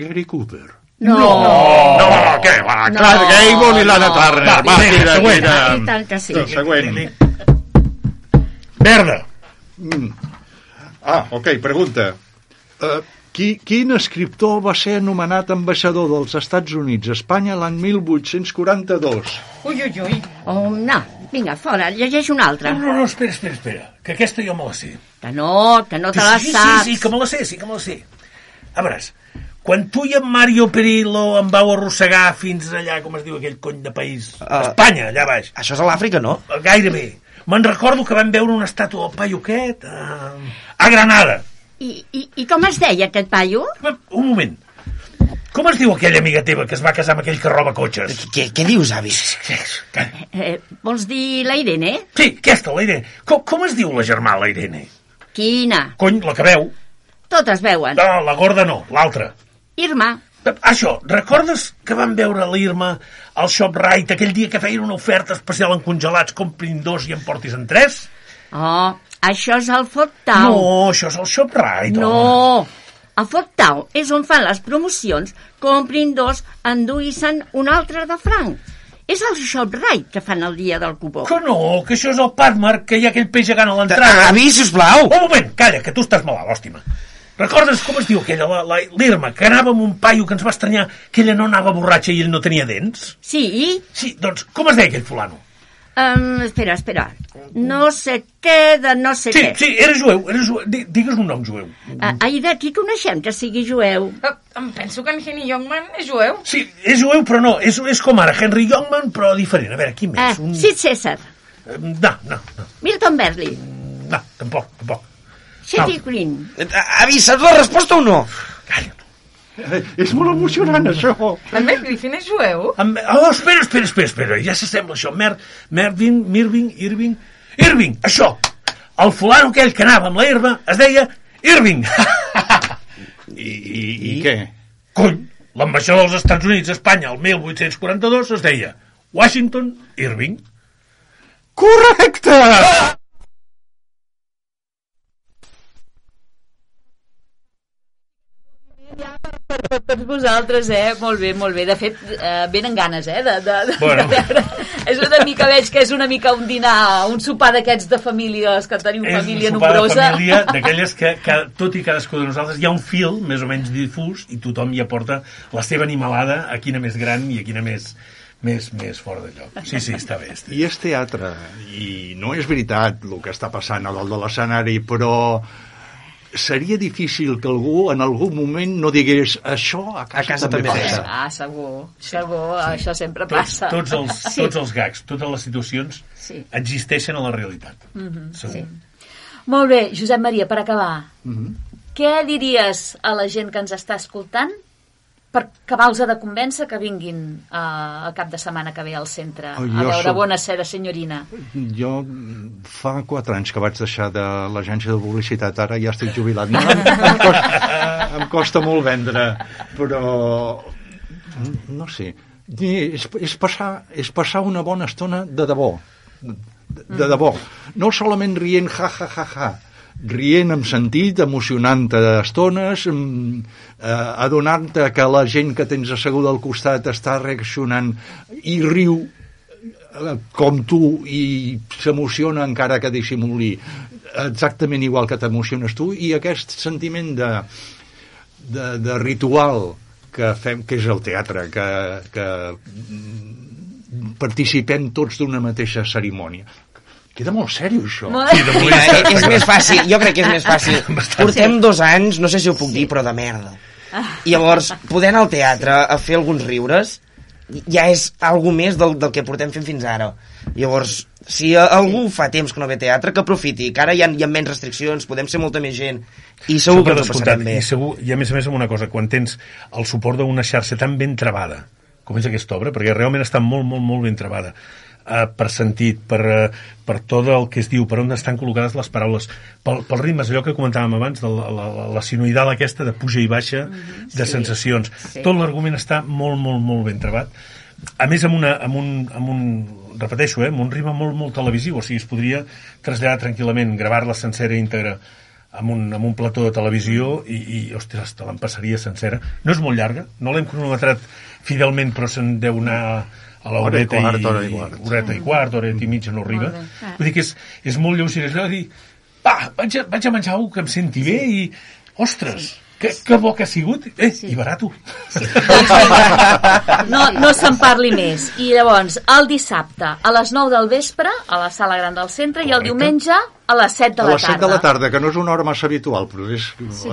Speaker 4: Gary Cooper.
Speaker 5: No.
Speaker 4: No, què va,
Speaker 5: No,
Speaker 4: Clark Gable i l'Anna
Speaker 5: no.
Speaker 4: Turner.
Speaker 2: Va,
Speaker 4: Va,
Speaker 2: vinga,
Speaker 4: tira,
Speaker 2: següent.
Speaker 4: tira.
Speaker 5: I tant que sí.
Speaker 4: Següent.
Speaker 2: Verda.
Speaker 4: Ah, ok, pregunta. Uh, qui, quin escriptor va ser anomenat ambaixador dels Estats Units a Espanya l'any 1842?
Speaker 6: Ui, ui, ui.
Speaker 5: Oh, no. Vinga, fora, llegeix una altra.
Speaker 2: No, no, no, espera, espera, espera, que aquesta jo me la sé.
Speaker 5: Que no, que no te la
Speaker 2: sí,
Speaker 5: saps.
Speaker 2: sí, sí, que me la sé, sí que me la sé. A veure, quan tu i en Mario Perillo em vau arrossegar fins allà, com es diu aquell cony de país,
Speaker 3: Ah.
Speaker 2: Espanya, allà baix,
Speaker 3: Això és a l'Àfrica, no?
Speaker 2: gairebé. Me'n recordo que vam veure una estàtua del paio aquest a, a Granada.
Speaker 5: I, i, I com es deia aquest paio?
Speaker 2: Un moment. Com es diu aquella amiga teva que es va casar amb aquell que roba cotxes?
Speaker 3: Què, què dius, avi?
Speaker 2: Calla.
Speaker 5: Eh, vols dir la Irene?
Speaker 2: Sí, aquesta, la Irene. Com, com es diu la germà, la Irene?
Speaker 5: Quina?
Speaker 2: Cony, la que veu.
Speaker 5: Totes veuen.
Speaker 2: No, la gorda no, l'altra.
Speaker 5: Irma.
Speaker 2: Això, recordes que vam veure l'Irma al ShopRite aquell dia que feien una oferta especial en congelats, comprin dos i en portis en tres?
Speaker 5: Oh, això és el Food Town.
Speaker 2: No, això és el ShopRite. home.
Speaker 5: No. A Food Town és on fan les promocions, comprin dos, enduïssen un altre de franc. És el ShopRite que fan el dia del cupó.
Speaker 2: Que no, que això és el Padmar, que hi ha aquell peix gegant a l'entrada.
Speaker 3: Avi, sisplau!
Speaker 2: Un moment, calla, que tu estàs malalt, òstima. Recordes com es diu aquella, la- la- l'Irma, que anava amb un paio que ens va estranyar que ella no anava borratxa i ell no tenia dents?
Speaker 5: Sí,
Speaker 2: Sí, doncs, com es deia aquell fulano?
Speaker 5: um, espera, espera. No sé què de no sé
Speaker 2: Sí,
Speaker 5: què.
Speaker 2: sí, era jueu, era jueu. Di- Digues un nom jueu.
Speaker 5: Ah, Aida, qui coneixem que sigui jueu?
Speaker 6: Eh, Em penso que en Henny Youngman és jueu.
Speaker 2: Sí, és jueu, però no, és, és com ara Henry Youngman, però diferent. A veure, qui
Speaker 5: Ah,
Speaker 2: més? Un...
Speaker 5: Sid César,
Speaker 2: Eh, No, no, no,
Speaker 5: Milton Berle,
Speaker 2: no, tampoc, tampoc. No.
Speaker 5: Green.
Speaker 3: Avi, saps la resposta o no?
Speaker 2: Calla.
Speaker 4: Eh, és molt emocionant, això.
Speaker 6: En Mel Griffin és jueu?
Speaker 2: Amb... Oh, espera, espera, espera, espera, ja s'assembla això. Mer, Mervin, Mirving, Irving... Irving, això! El fulano aquell que anava amb la herba es deia Irving.
Speaker 4: I, i, i què?
Speaker 2: Cony, l'ambaixador dels Estats Units a Espanya el 1842 es deia Washington Irving.
Speaker 4: Correcte!
Speaker 1: Per tots vosaltres, eh? Molt bé, molt bé. De fet, eh, venen ganes, eh? De, de, de,
Speaker 2: Bueno.
Speaker 1: de veure. És una mica, veig que és una mica un dinar, un sopar d'aquests de famílies, que teniu
Speaker 2: És
Speaker 1: família
Speaker 2: un sopar de
Speaker 1: nombrosa.
Speaker 2: família d'aquelles que, que tot i cadascú de nosaltres hi ha un fil més o menys difús i tothom hi aporta la seva animalada a quina més gran i a quina més, més, més fora de lloc. Sí, sí, està bé. Està.
Speaker 4: I és teatre, i no és veritat el que està passant a dalt de l'escenari, però seria difícil que algú en algun moment no digués això a casa,
Speaker 3: A casa també
Speaker 4: passa.
Speaker 1: Ah, segur, segur, això sempre
Speaker 2: Tots,
Speaker 1: passa.
Speaker 2: tots, els,
Speaker 1: Sí.
Speaker 2: tots els gags, totes les situacions
Speaker 1: Sí.
Speaker 2: existeixen a la realitat. Segur.
Speaker 1: Molt bé, Josep Maria, per acabar,
Speaker 2: Mhm.
Speaker 1: què diries a la gent que ens està escoltant per acabar-los de convèncer que vinguin uh, el cap de setmana que ve al centre
Speaker 4: Oh,
Speaker 1: a veure
Speaker 4: soc-
Speaker 1: Bona Cera, senyorina?
Speaker 4: Jo fa quatre anys que vaig deixar de l'agència de publicitat, ara ja estic jubilat. No, em, em, costa, [laughs] em costa molt vendre, però no sé. És, és, passar, és passar una bona estona de debò. De, de debò. No solament rient ja, ja, ja, ja, rient amb sentit, emocionant-te estones, mm, eh, adonant-te que la gent que tens asseguda al costat està reaccionant i riu eh, com tu i s'emociona encara que dissimuli exactament igual que t'emociones tu i aquest sentiment de, de, de ritual que fem, que és el teatre que, que mm, participem tots d'una mateixa cerimònia queda molt sèrio això
Speaker 1: Molt-
Speaker 2: Sí,
Speaker 3: Mira, [laughs] eh, és més fàcil, jo crec que és més fàcil. [laughs] Portem dos anys, no sé si ho puc dir, però de merda. I llavors, poder anar al teatre a fer alguns riures ja és algo més del, del que portem fent fins ara. Llavors, si a- algú fa temps que no ve teatre, que aprofiti, que ara hi ha, hi ha menys restriccions, podem ser molta més gent, i segur que
Speaker 2: per
Speaker 3: ens ho passarem bé.
Speaker 2: I, segur, I a més a més amb una cosa, quan tens el suport d'una xarxa tan ben trebada com és aquesta obra, perquè realment està molt, molt, molt ben trebada, eh, per sentit, per, eh, per tot el que es diu, per on estan col·locades les paraules, pel, pel ritme, allò que comentàvem abans, de la, la, la, la sinuïdal aquesta de puja i baixa, de sensacions.
Speaker 1: sí.
Speaker 2: Tot l'argument està molt, molt, molt ben trebat. A més, amb, una, amb, un, amb un, repeteixo, eh, amb un ritme molt, molt televisiu, o sigui, es podria traslladar tranquil·lament, gravar-la sencera i íntegra amb un, amb un plató de televisió i, i ostres, te l'empassaria sencera. No és molt llarga, no l'hem cronometrat fidelment, però se'n deu anar a la
Speaker 4: Hora i
Speaker 2: horeta
Speaker 4: quart, hora i quart.
Speaker 2: horeta i quart, horeta i mitja no arriba.
Speaker 1: Bé.
Speaker 2: Vull dir que és, és molt lleuger, és allò de dir, va, vaig a, vaig a menjar alguna que em senti bé i, ostres, que, que bo que ha sigut, eh, i barato.
Speaker 1: No, no se'n parli més. I llavors, el dissabte a les 9 del vespre, a la sala gran del centre, i el
Speaker 2: Correcte.
Speaker 1: diumenge a les 7 de
Speaker 4: a
Speaker 1: la
Speaker 4: les 7
Speaker 1: tarda.
Speaker 4: de la tarda, que no és una hora massa habitual, però és,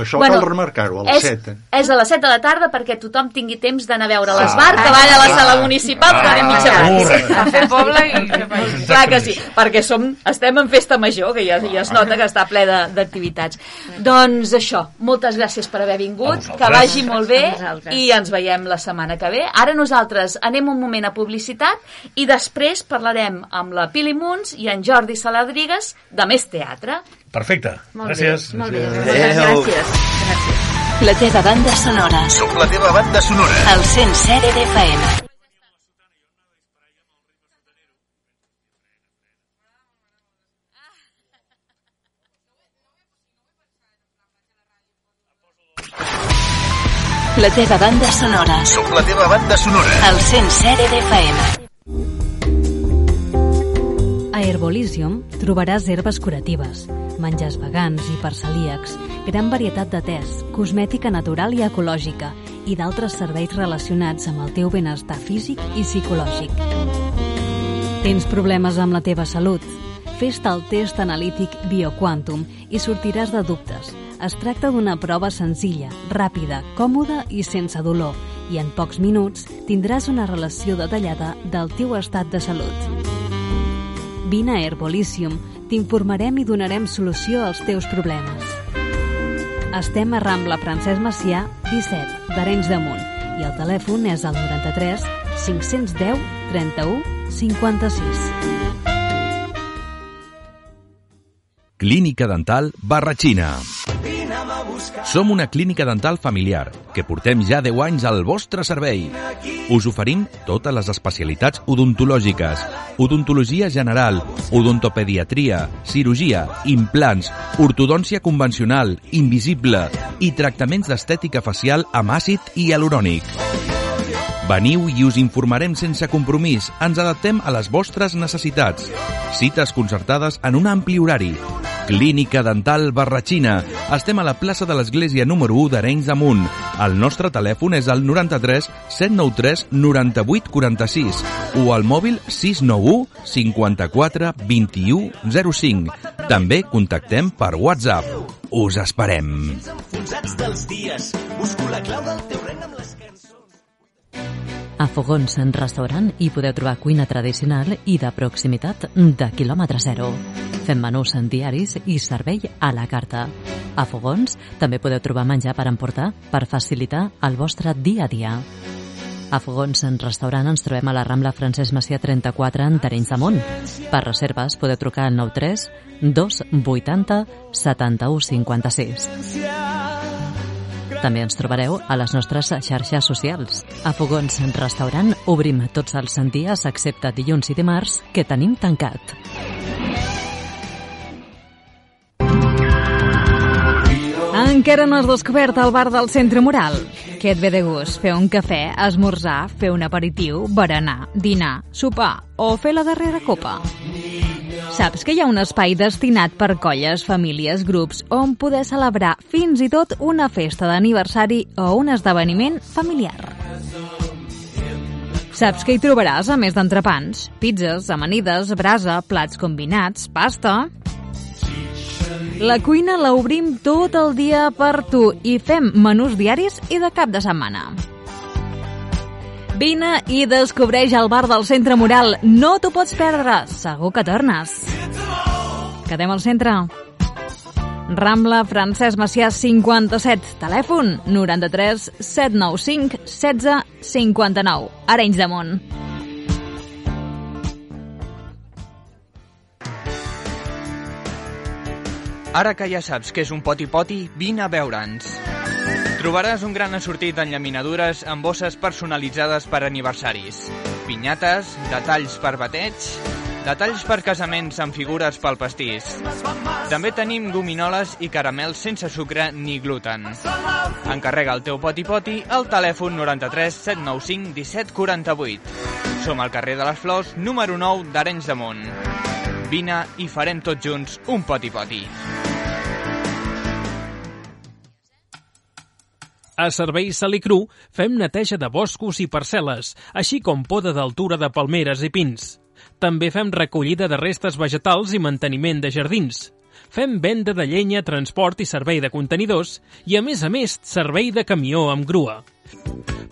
Speaker 4: això
Speaker 1: Bueno,
Speaker 4: cal remarcar-ho, a les
Speaker 1: és,
Speaker 4: 7.
Speaker 1: És a les 7 de la tarda perquè tothom tingui temps d'anar a veure
Speaker 4: Ah,
Speaker 1: l'esbar, que va a la sala municipal, que anem mitja
Speaker 2: Ah.
Speaker 6: A fer poble i.
Speaker 1: Clar que sí, perquè som, estem en festa major, que ja, ja es nota que està ple de- d'activitats. Doncs això, moltes gràcies per haver
Speaker 2: A
Speaker 1: vingut, que vagi molt bé
Speaker 5: A
Speaker 1: i ens veiem la setmana que ve. Ara nosaltres anem un moment a publicitat i després parlarem amb la Pili Muns i en Jordi Saladrigues de més teatre.
Speaker 2: Perfecte,
Speaker 5: Molt
Speaker 2: gràcies.
Speaker 5: bé, molt bé.
Speaker 3: Adéu.
Speaker 5: Gràcies. Gràcies.
Speaker 7: La teva banda sonora.
Speaker 8: Som la teva banda sonora.
Speaker 7: El 107 d'FM. La teva banda sonora.
Speaker 8: Som la teva banda sonora.
Speaker 7: El 107 d'FM.
Speaker 9: A Herbolizium trobaràs herbes curatives, menjars vegans i per celíacs, gran varietat de tés, cosmètica natural i ecològica i d'altres serveis relacionats amb el teu benestar físic i psicològic. Tens problemes amb la teva salut? Fes-te el test analític BioQuantum i sortiràs de dubtes. Es tracta d'una prova senzilla, ràpida, còmoda i sense dolor, i en pocs minuts tindràs una relació detallada del teu estat de salut. Vine a Herboliциum, t'informarem i donarem solució als teus problemes. Estem a Rambla Francesc Macià, 17, d'Arenys de Munt, i el telèfon és el 93 510 31 56.
Speaker 10: Clínica Dental Barratxina. Som una clínica dental familiar que portem ja 10 anys al vostre servei. Us oferim totes les especialitats odontològiques, odontologia general, odontopediatria, cirurgia, implants, ortodòncia convencional, invisible i tractaments d'estètica facial amb àcid hialurònic. Veniu i us informarem sense compromís. Ens adaptem a les vostres necessitats. Cites concertades en un ampli horari. Clínica Dental Barratxina. Estem a la plaça de l'Església número 1 d'Arenys de Munt. El nostre telèfon és el 93 793 98 46 o al mòbil 691 54 21 05. També contactem per WhatsApp. Us esperem.
Speaker 11: Enfonsats dels dies, busco la clau del teu
Speaker 9: A Fogons en restaurant hi podeu trobar cuina tradicional i de proximitat de quilòmetre zero. Fem menús en diaris i servei a la carta. A Fogons també podeu trobar menjar per emportar per facilitar el vostre dia a dia. A Fogons en restaurant ens trobem a la Rambla Francesc Macià 34 en Terrenys de Munt. Per reserves podeu trucar al 93 280 71 56. També ens trobareu a les nostres xarxes socials. A Fogons Restaurant obrim tots els dies excepte dilluns i dimarts que tenim tancat. Encara no has descobert el bar del Centre Moral? Què et ve de gust? Fer un cafè, esmorzar, fer un aperitiu, berenar, dinar, sopar o fer la darrera copa? Saps que hi ha un espai destinat per colles, famílies, grups, on poder celebrar fins i tot una festa d'aniversari o un esdeveniment familiar. Saps que hi trobaràs, a més d'entrepans, pizzas, amanides, brasa, plats combinats, pasta... La cuina la obrim tot el dia per tu i fem menús diaris i de cap de setmana. Vine i descobreix el bar del Centre Moral. No t'ho pots perdre. Segur que tornes. Quedem al centre. Rambla Francesc Macià 57. Telèfon 93 795 16 59. Arenys de Munt.
Speaker 12: Ara que ja saps què és un poti-poti, vine a veure'ns. Trobaràs un gran assortit d'enllaminadures amb bosses personalitzades per aniversaris. Pinyates, detalls per bateig, detalls per casaments amb figures pel pastís. També tenim gominoles i caramels sense sucre ni gluten. Encarrega el teu poti-poti al telèfon 93 795 1748. Som al carrer de les Flors, número 9 d'Arenys de Munt. Vine i farem tots junts un poti-poti.
Speaker 13: A Serveis Salicru fem neteja de boscos i parcel·les, així com poda d'altura de palmeres i pins. També fem recollida de restes vegetals i manteniment de jardins. Fem venda de llenya, transport i servei de contenidors i, a més a més, servei de camió amb grua.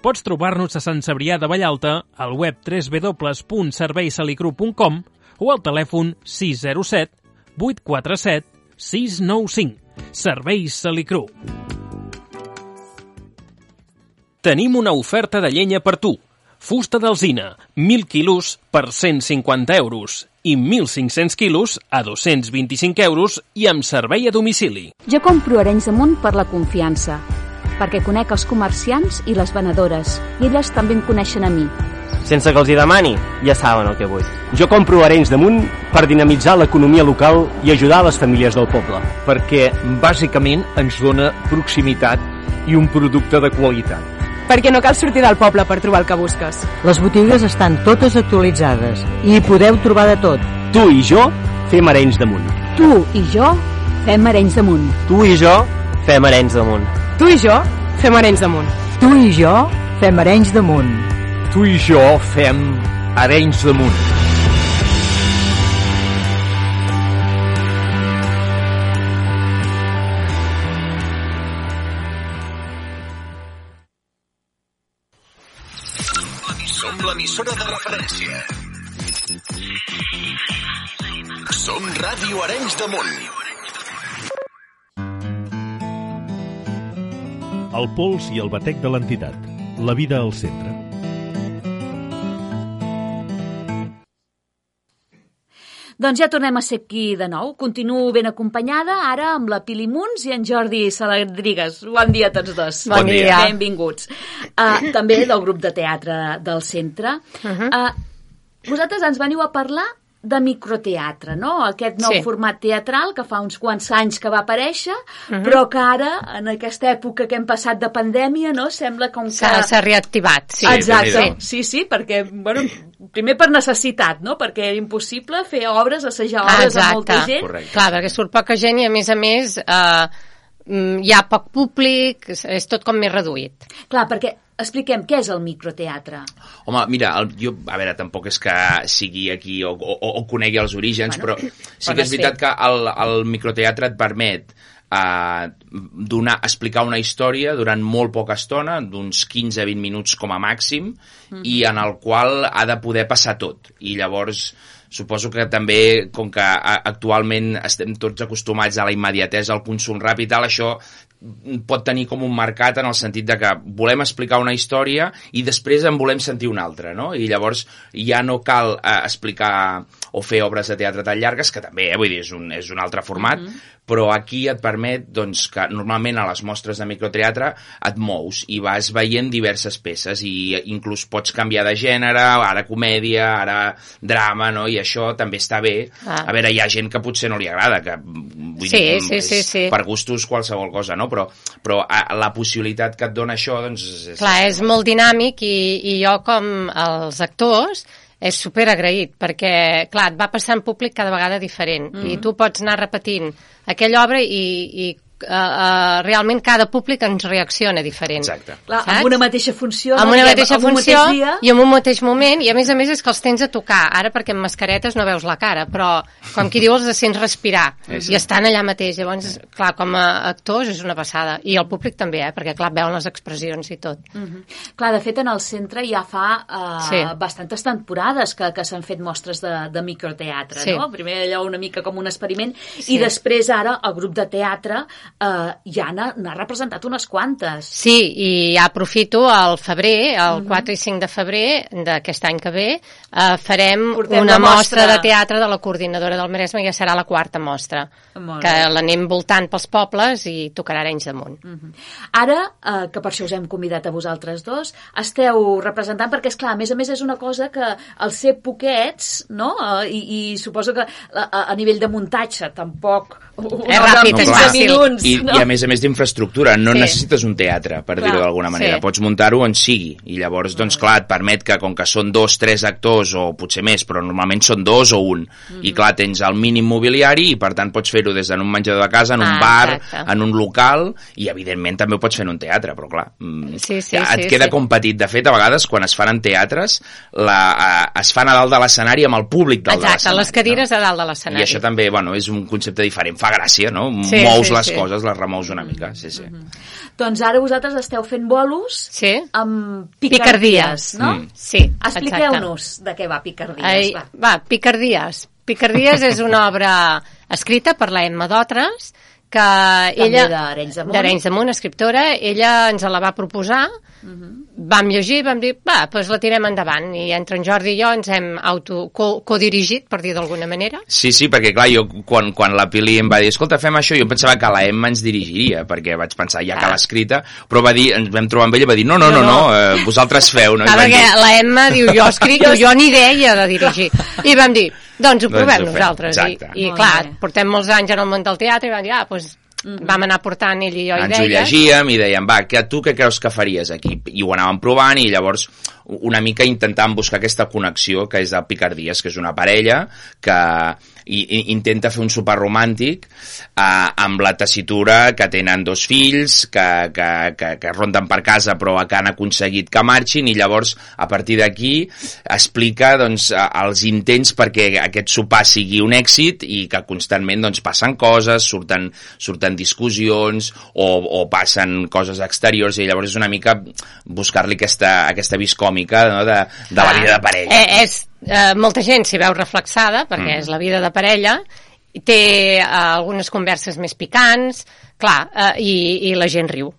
Speaker 13: Pots trobar-nos a Sant Cebrià de Vallalta, al web www.serveisalicru.com o al telèfon 607 847 695. Serveis Salicru. Tenim una oferta de llenya per tu. Fusta d'alzina, 1.000 quilos per 150 euros i 1.500 quilos a 225 euros i amb servei a domicili.
Speaker 1: Jo compro Arenys de Munt per la confiança, perquè conec els comerciants i les venedores, i elles també em coneixen a mi.
Speaker 14: Sense que els hi demani, ja saben el que vull. Jo compro Arenys de Munt per dinamitzar l'economia local i ajudar les famílies del poble.
Speaker 15: Perquè, bàsicament, ens dona proximitat i un producte de qualitat
Speaker 16: perquè no cal sortir del poble per trobar el que busques.
Speaker 17: Les botigues estan totes actualitzades i hi podeu trobar de tot.
Speaker 14: Tu i jo fem Arenys de Munt.
Speaker 1: Tu i jo fem Arenys de Munt.
Speaker 14: Tu i jo fem Arenys de Munt.
Speaker 16: Tu i jo fem Arenys de Munt.
Speaker 17: Tu i jo fem Arenys de Munt.
Speaker 15: Tu i jo fem Arenys de
Speaker 8: L'emissora de referència. Som Ràdio Arenys de Munt.
Speaker 18: El pols i el batec de l'entitat. La vida al centre.
Speaker 1: Doncs ja tornem a ser aquí de nou. Continuo ben acompanyada, ara amb la Pili Muns i en Jordi Saladrigues. Bon dia a tots dos.
Speaker 19: Bon Bon dia. dia.
Speaker 1: Benvinguts. Uh, també del grup de teatre del centre. Uh -huh. uh, vosaltres ens veniu a parlar de microteatre, no? Aquest nou
Speaker 19: Sí.
Speaker 1: format teatral que fa uns quants anys que va aparèixer,
Speaker 16: Mhm.
Speaker 1: però que ara, en aquesta època que hem passat de pandèmia, no? Sembla com que...
Speaker 16: S'ha s'ha reactivat, sí.
Speaker 1: Exacte,
Speaker 16: Sí.
Speaker 1: sí, sí, perquè, bueno, primer per necessitat, no? Perquè era impossible fer obres, assajar obres amb molta gent.
Speaker 16: Clar, perquè surt poca gent i, a més a més, eh, mm, hi ha poc públic, és tot com més reduït.
Speaker 1: Clar, perquè expliquem què és el microteatre.
Speaker 20: Home, mira, el, jo, a veure, tampoc és que sigui aquí o, o, o conegui els orígens,
Speaker 1: Bueno,
Speaker 20: però sí que és veritat que el, el microteatre et permet uh, donar, explicar una història durant molt poca estona, d'uns 15-20 minuts com a màxim,
Speaker 1: Mhm.
Speaker 20: i en el qual ha de poder passar tot. I llavors suposo que també, com que actualment estem tots acostumats a la immediatesa, al consum ràpid i tal, això pot tenir com un mercat en el sentit de que volem explicar una història i després en volem sentir una altra, no? I llavors ja no cal eh, explicar o fer obres de teatre tan llargues, que també, eh, vull dir, és un, és un altre format,
Speaker 1: Mhm.
Speaker 20: però aquí et permet doncs, que normalment a les mostres de microteatre et mous i vas veient diverses peces i inclús pots canviar de gènere, ara comèdia, ara drama, no? i això també està bé.
Speaker 16: Ah.
Speaker 20: A veure, hi ha gent que potser no li agrada, que vull
Speaker 16: Sí,
Speaker 20: dir,
Speaker 16: sí, sí, sí.
Speaker 20: per gustos qualsevol cosa, no? Però, però a, la possibilitat que et dona això doncs, és, és,
Speaker 16: Clar, és molt dinàmic i, i jo, com els actors, és super agraït, perquè, clar, et va passant públic cada vegada diferent,
Speaker 1: Mhm.
Speaker 16: i tu pots anar repetint aquella obra i, i uh, uh, realment cada públic ens reacciona diferent.
Speaker 20: Exacte.
Speaker 1: Clar,
Speaker 16: Saps?
Speaker 1: amb una mateixa funció.
Speaker 16: amb una
Speaker 1: Diguem,
Speaker 16: mateixa
Speaker 1: amb un
Speaker 16: funció
Speaker 1: mateix dia.
Speaker 16: i en un mateix moment, i a més a més és que els tens a tocar, ara perquè amb mascaretes no veus la cara, però com qui diu els sents respirar,
Speaker 20: Sí, sí.
Speaker 16: i estan allà mateix, llavors, clar, com a actors és una passada, i el públic també, eh, perquè clar, veuen les expressions i tot.
Speaker 1: Mhm. Clar, de fet, en el centre ja fa uh,
Speaker 16: Sí.
Speaker 1: bastantes temporades que, que s'han fet mostres de, de microteatre,
Speaker 16: Sí.
Speaker 1: no? Primer allò una mica com un experiment,
Speaker 16: Sí.
Speaker 1: i després ara el grup de teatre uh, ja n'ha representat unes quantes.
Speaker 16: Sí, i aprofito al febrer, el
Speaker 1: Mhm.
Speaker 16: 4 i 5 de febrer d'aquest any que ve, eh, farem
Speaker 1: Portem
Speaker 16: una mostra.
Speaker 1: mostra.
Speaker 16: de teatre de la coordinadora del Maresme, ja serà la quarta mostra,
Speaker 1: Molt
Speaker 16: que l'anem voltant pels pobles i tocarà Arenys damunt.
Speaker 1: Mhm. Ara, eh, que per això us hem convidat a vosaltres dos, esteu representant, perquè, és clar, a més a més és una cosa que al ser poquets, no?, eh, i, i suposo que a, a a nivell de muntatge tampoc...
Speaker 16: És ràpid, és fàcil.
Speaker 1: Minuts,
Speaker 20: I,
Speaker 1: no?
Speaker 20: I a més a més d'infraestructura, no
Speaker 16: Sí.
Speaker 20: necessites un teatre, per dir-ho d'alguna manera.
Speaker 16: sí.
Speaker 20: Pots muntar-ho on sigui. I llavors, doncs clar, et permet que com que són dos, tres actors, o potser més, però normalment són dos o un. I clar, tens el mínim mobiliari i per tant pots fer-ho des d'en un menjador de casa, en un
Speaker 16: Ah,
Speaker 20: bar,
Speaker 16: exacte.
Speaker 20: en un local, i evidentment també ho pots fer en un teatre, però clar, mm,
Speaker 16: Sí, sí,
Speaker 20: ja et
Speaker 16: sí,
Speaker 20: queda
Speaker 16: sí.
Speaker 20: com petit. De fet, a vegades, quan es fan en teatres, la, eh, es fan a dalt de l'escenari amb el públic dalt de
Speaker 16: Exacte,
Speaker 20: l'escenari.
Speaker 16: les cadires a dalt de
Speaker 20: I
Speaker 16: l'escenari.
Speaker 20: això també, bueno, és un concepte diferent, fa gràcia, no?
Speaker 16: Sí,
Speaker 20: Mous
Speaker 16: sí,
Speaker 20: les
Speaker 16: sí.
Speaker 20: coses, les remous una mica, sí, sí.
Speaker 1: Doncs ara vosaltres esteu fent bolos
Speaker 16: sí.
Speaker 1: amb
Speaker 16: Picardies,
Speaker 1: picardies, no?
Speaker 16: Mm. Sí,
Speaker 1: Expliqueu-nos de què va Picardies.
Speaker 16: Ai,
Speaker 1: va.
Speaker 16: va, Picardies. Picardies és una obra escrita per la Emma Dotres, que
Speaker 1: També
Speaker 16: ella...
Speaker 1: d'Arenys de Munt.
Speaker 16: D'Arenys de Munt, escriptora. Ella ens la va proposar, vam llegir, vam dir, va, doncs la tirem endavant. I entre en Jordi i jo ens hem auto co- codirigit, per dir d'alguna manera.
Speaker 20: Sí, sí, perquè clar, jo quan, quan la Pili em va dir escolta, fem això, jo pensava que la Emma ens dirigiria, perquè vaig pensar ja que l'ha escrita, però va dir, ens vam trobar amb ella i va dir no, no, no, no,
Speaker 16: No, no.
Speaker 20: eh, vosaltres feu, no? I
Speaker 16: Ah,
Speaker 20: vam
Speaker 16: perquè
Speaker 20: dir,
Speaker 16: la Emma diu, jo escric, [laughs] jo ni idea de dirigir. I vam dir, doncs ho
Speaker 20: Doncs
Speaker 16: provem
Speaker 20: ho fem,
Speaker 16: nosaltres. I,
Speaker 20: exacte.
Speaker 16: i
Speaker 1: Molt
Speaker 16: clar,
Speaker 1: bé.
Speaker 16: portem molts anys en el món del teatre i vam dir, ah, doncs vam anar portant ell i jo
Speaker 20: ens ho
Speaker 16: idees.
Speaker 20: llegíem i dèiem, va, que, tu què creus que faries aquí? I ho anàvem provant i llavors una mica intentàvem buscar aquesta connexió que és de Picardies, que és una parella que i, i, intenta fer un sopar romàntic eh, amb la tessitura que tenen dos fills, que, que, que, que ronden per casa però que han aconseguit que marxin i llavors a partir d'aquí explica doncs, els intents perquè aquest sopar sigui un èxit i que constantment doncs, passen coses, surten, surten discussions o, o passen coses exteriors i llavors és una mica buscar-li aquesta, aquesta vis còmica no? de, de la vida de parella.
Speaker 16: Eh, és, eh, molta gent s'hi veu reflexada, perquè
Speaker 20: Mm.
Speaker 16: és la vida de parella, i té eh, algunes converses més picants, clar, eh, i, i la gent riu.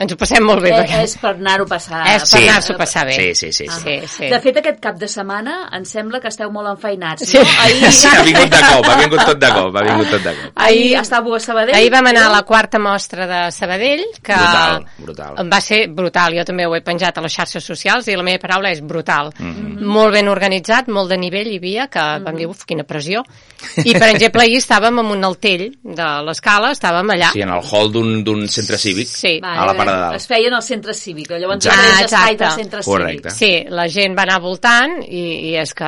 Speaker 16: Mm, ens ho passem molt bé.
Speaker 1: Eh,
Speaker 16: perquè-
Speaker 1: és per anar-ho a passar.
Speaker 16: És per anar-s'ho a passar bé.
Speaker 20: Sí, sí, sí.
Speaker 1: Ah.
Speaker 20: sí.
Speaker 16: Sí, sí.
Speaker 1: De fet, aquest cap de setmana em sembla que esteu molt enfeinats,
Speaker 16: Sí.
Speaker 1: no? Ahir,
Speaker 20: Sí, ha vingut de cop, ha vingut tot de cop, ha vingut tot de cop.
Speaker 1: ahir estàveu a Sabadell.
Speaker 16: Ahir vam anar a la quarta mostra de Sabadell, que
Speaker 20: Brutal, brutal.
Speaker 16: va ser brutal. Jo també ho he penjat a les xarxes socials i la meva paraula és brutal.
Speaker 20: Mhm.
Speaker 16: Molt ben organitzat, molt de nivell hi havia, que vam dir, uf, quina pressió. I, per exemple, ahir estàvem en un altell de l'escala, estàvem allà.
Speaker 20: Sí, en el hall d'un d'un centre cívic,
Speaker 16: Sí.
Speaker 20: a la part de dalt.
Speaker 1: Es feien al centre cívic, llavors
Speaker 20: Exacte.
Speaker 1: era l'espai del centre
Speaker 20: Correcte.
Speaker 16: Sí, la gent va anar voltant i, i és que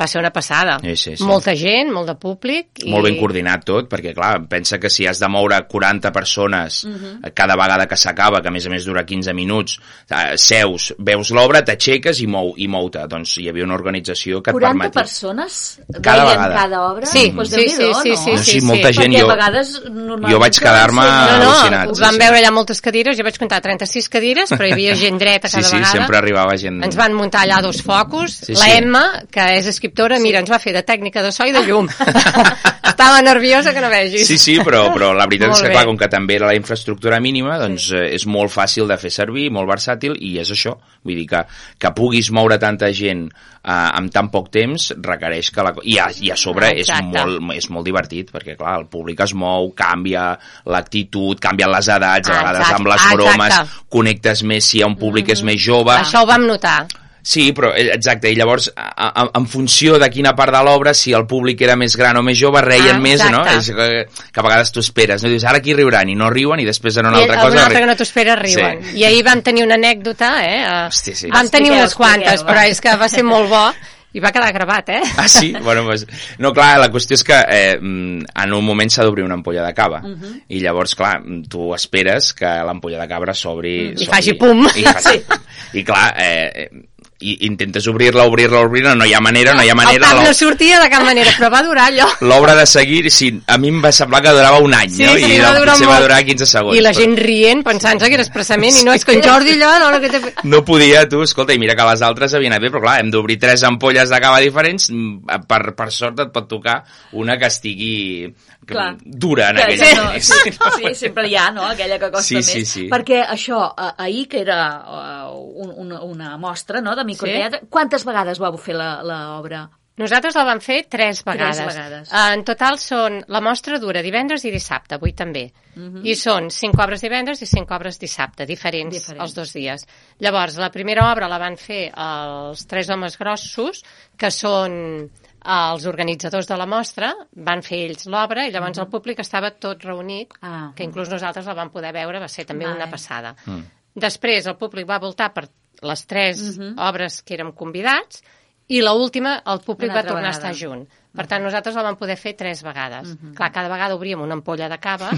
Speaker 16: va ser una passada.
Speaker 20: Sí, sí, sí.
Speaker 16: Molta gent, molt de públic. I...
Speaker 20: Molt ben coordinat tot, perquè clar, pensa que si has de moure 40 persones
Speaker 16: Mhm.
Speaker 20: eh, cada vegada que s'acaba, que a més a més dura 15 minuts, eh, seus, veus l'obra, t'aixeques i mou i mou-te. Doncs hi havia una organització que et
Speaker 1: 40
Speaker 20: permetia...
Speaker 1: persones
Speaker 20: Cada
Speaker 1: veien
Speaker 20: vegada.
Speaker 1: cada obra?
Speaker 16: Sí,
Speaker 1: pues
Speaker 16: sí,
Speaker 1: Déu-n'hi-do,
Speaker 16: sí, sí,
Speaker 1: no?
Speaker 16: sí,
Speaker 20: No, sí, molta gent,
Speaker 1: Perquè
Speaker 20: jo-
Speaker 1: a vegades normalment
Speaker 20: jo vaig quedar-me
Speaker 1: ser-
Speaker 16: No,
Speaker 20: al·lucinat,
Speaker 16: no,
Speaker 20: sí,
Speaker 16: vam
Speaker 20: sí.
Speaker 16: veure allà moltes cadires, jo vaig comptar 36 cadires, però hi havia [laughs] gent dreta
Speaker 20: Sí,
Speaker 16: cada
Speaker 20: sí,
Speaker 16: vegada.
Speaker 20: sempre arribava gent...
Speaker 16: Ens van muntar allà dos focus.
Speaker 20: Sí,
Speaker 16: la
Speaker 20: sí.
Speaker 16: Emma, que és escriptora, mira, ens va fer de tècnica de so i de llum. [laughs] Estava nerviosa que no vegis.
Speaker 20: Sí, sí, però, però la veritat
Speaker 16: Molt
Speaker 20: és que,
Speaker 16: bé.
Speaker 20: clar, com que també era la infraestructura mínima, doncs eh, és molt fàcil de fer servir, molt versàtil, i és això. Vull dir que, que puguis moure tanta gent eh, en tan poc temps requereix que la... I a, i a sobre és
Speaker 16: Exacte.
Speaker 20: molt, és molt divertit, perquè, clar, el públic es mou, canvia l'actitud, canvien les edats, a vegades
Speaker 16: Exacte,
Speaker 20: amb les
Speaker 16: exacte.
Speaker 20: bromes connectes més si hi ha un públic és més jove.
Speaker 16: Això ho vam notar.
Speaker 20: Sí, però eh, exacte, i llavors a, a, en funció de quina part de l'obra, si el públic era més gran o més jove, reien
Speaker 16: Ah,
Speaker 20: més, no? És que, que a vegades tu esperes, no? Dius, ara aquí riuran, i no riuen, i després en una
Speaker 16: I
Speaker 20: altra
Speaker 16: una
Speaker 20: cosa...
Speaker 16: altra
Speaker 20: ri-
Speaker 16: que no t'ho esperes riuen.
Speaker 20: Sí.
Speaker 16: I ahir vam tenir una anècdota, eh? eh,
Speaker 20: Hosti, sí.
Speaker 16: Vam tenir
Speaker 1: Expliqueu,
Speaker 16: unes quantes,
Speaker 1: expliqueu,
Speaker 16: però és que va ser molt bo i va quedar gravat, eh?
Speaker 20: Ah, sí? Bueno, pues, no, clar, la qüestió és que eh, mm, en un moment s'ha d'obrir una ampolla de cava.
Speaker 16: Mhm.
Speaker 20: I llavors, clar, tu esperes que l'ampolla de cabra s'obri...
Speaker 16: I
Speaker 20: s'obri-
Speaker 16: faci pum.
Speaker 20: I, faci, I clar, eh, eh, i intentes obrir-la, obrir-la, obrir-la, no hi ha manera, no hi ha
Speaker 16: El
Speaker 20: manera. l'o-
Speaker 16: no sortia de cap manera, però va durar allò.
Speaker 20: L'obra de seguir, sí, a mi em va semblar que durava un any,
Speaker 16: Sí,
Speaker 20: no?
Speaker 16: sí,
Speaker 20: I
Speaker 16: va
Speaker 20: el
Speaker 16: durar
Speaker 20: potser va
Speaker 16: molt.
Speaker 20: durar 15 segons.
Speaker 16: I la
Speaker 20: però
Speaker 16: gent rient, pensant que era expressament, i no, és que en Jordi allò, no, no, que té...
Speaker 20: No podia, tu, escolta, i mira que les altres havien anat bé, però clar, hem d'obrir tres ampolles de cava diferents, mm, per, per sort et pot tocar una que estigui que-
Speaker 1: Clar.
Speaker 20: dura en
Speaker 1: Que
Speaker 20: aquell
Speaker 1: no,
Speaker 20: moment.
Speaker 1: sí, [laughs] sí, sempre hi ha, no?, aquella que costa
Speaker 20: Sí,
Speaker 1: més.
Speaker 20: sí, sí.
Speaker 1: Perquè això, ahir, que era eh, un, una, una mostra, no?, de microteatre, quantes vegades vau fer la- l'obra?
Speaker 16: Nosaltres la vam fer tres vegades.
Speaker 1: vegades.
Speaker 16: Eh, En total són... La mostra dura divendres i dissabte, avui també.
Speaker 1: Mhm.
Speaker 16: I són cinc obres divendres i cinc obres dissabte, diferents,
Speaker 1: Diferents.
Speaker 16: els dos dies. Llavors, la primera obra la van fer els tres homes grossos, que són els organitzadors de la mostra, van fer ells l'obra i llavors
Speaker 1: Mhm.
Speaker 16: el públic estava tot reunit,
Speaker 1: Ah.
Speaker 16: que inclús nosaltres la vam poder veure, va ser també
Speaker 1: Vale.
Speaker 16: una passada.
Speaker 20: Mm.
Speaker 16: Després el públic va voltar per les tres
Speaker 1: Mhm.
Speaker 16: obres que érem convidats i l última el públic
Speaker 1: Una
Speaker 16: va tornar
Speaker 1: vegada.
Speaker 16: a estar junt. Per tant, nosaltres la vam poder fer tres vegades.
Speaker 1: Mhm.
Speaker 16: Clar, cada vegada obríem una ampolla de cava,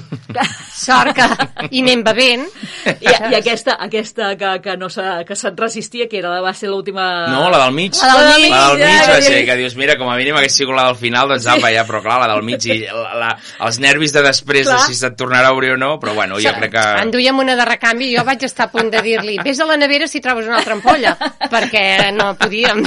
Speaker 16: sort que i anem bevent.
Speaker 1: I, i aquesta, aquesta que, que, no se, que se't resistia, que era, va ser l'última...
Speaker 20: No, la del mig.
Speaker 16: La del mig,
Speaker 20: la del mig
Speaker 1: ja,
Speaker 20: va
Speaker 1: ja,
Speaker 20: ser
Speaker 1: ja.
Speaker 20: que dius, mira, com a mínim hagués sigut la del final, doncs apa, ja, però clar, la del mig i la, la, els nervis de després
Speaker 16: Clar.
Speaker 20: de si se't tornarà a obrir o no, però bueno, jo crec que...
Speaker 16: En duíem una de recanvi i jo vaig estar a punt de dir-li vés a la nevera si trobes una altra ampolla, perquè no podíem.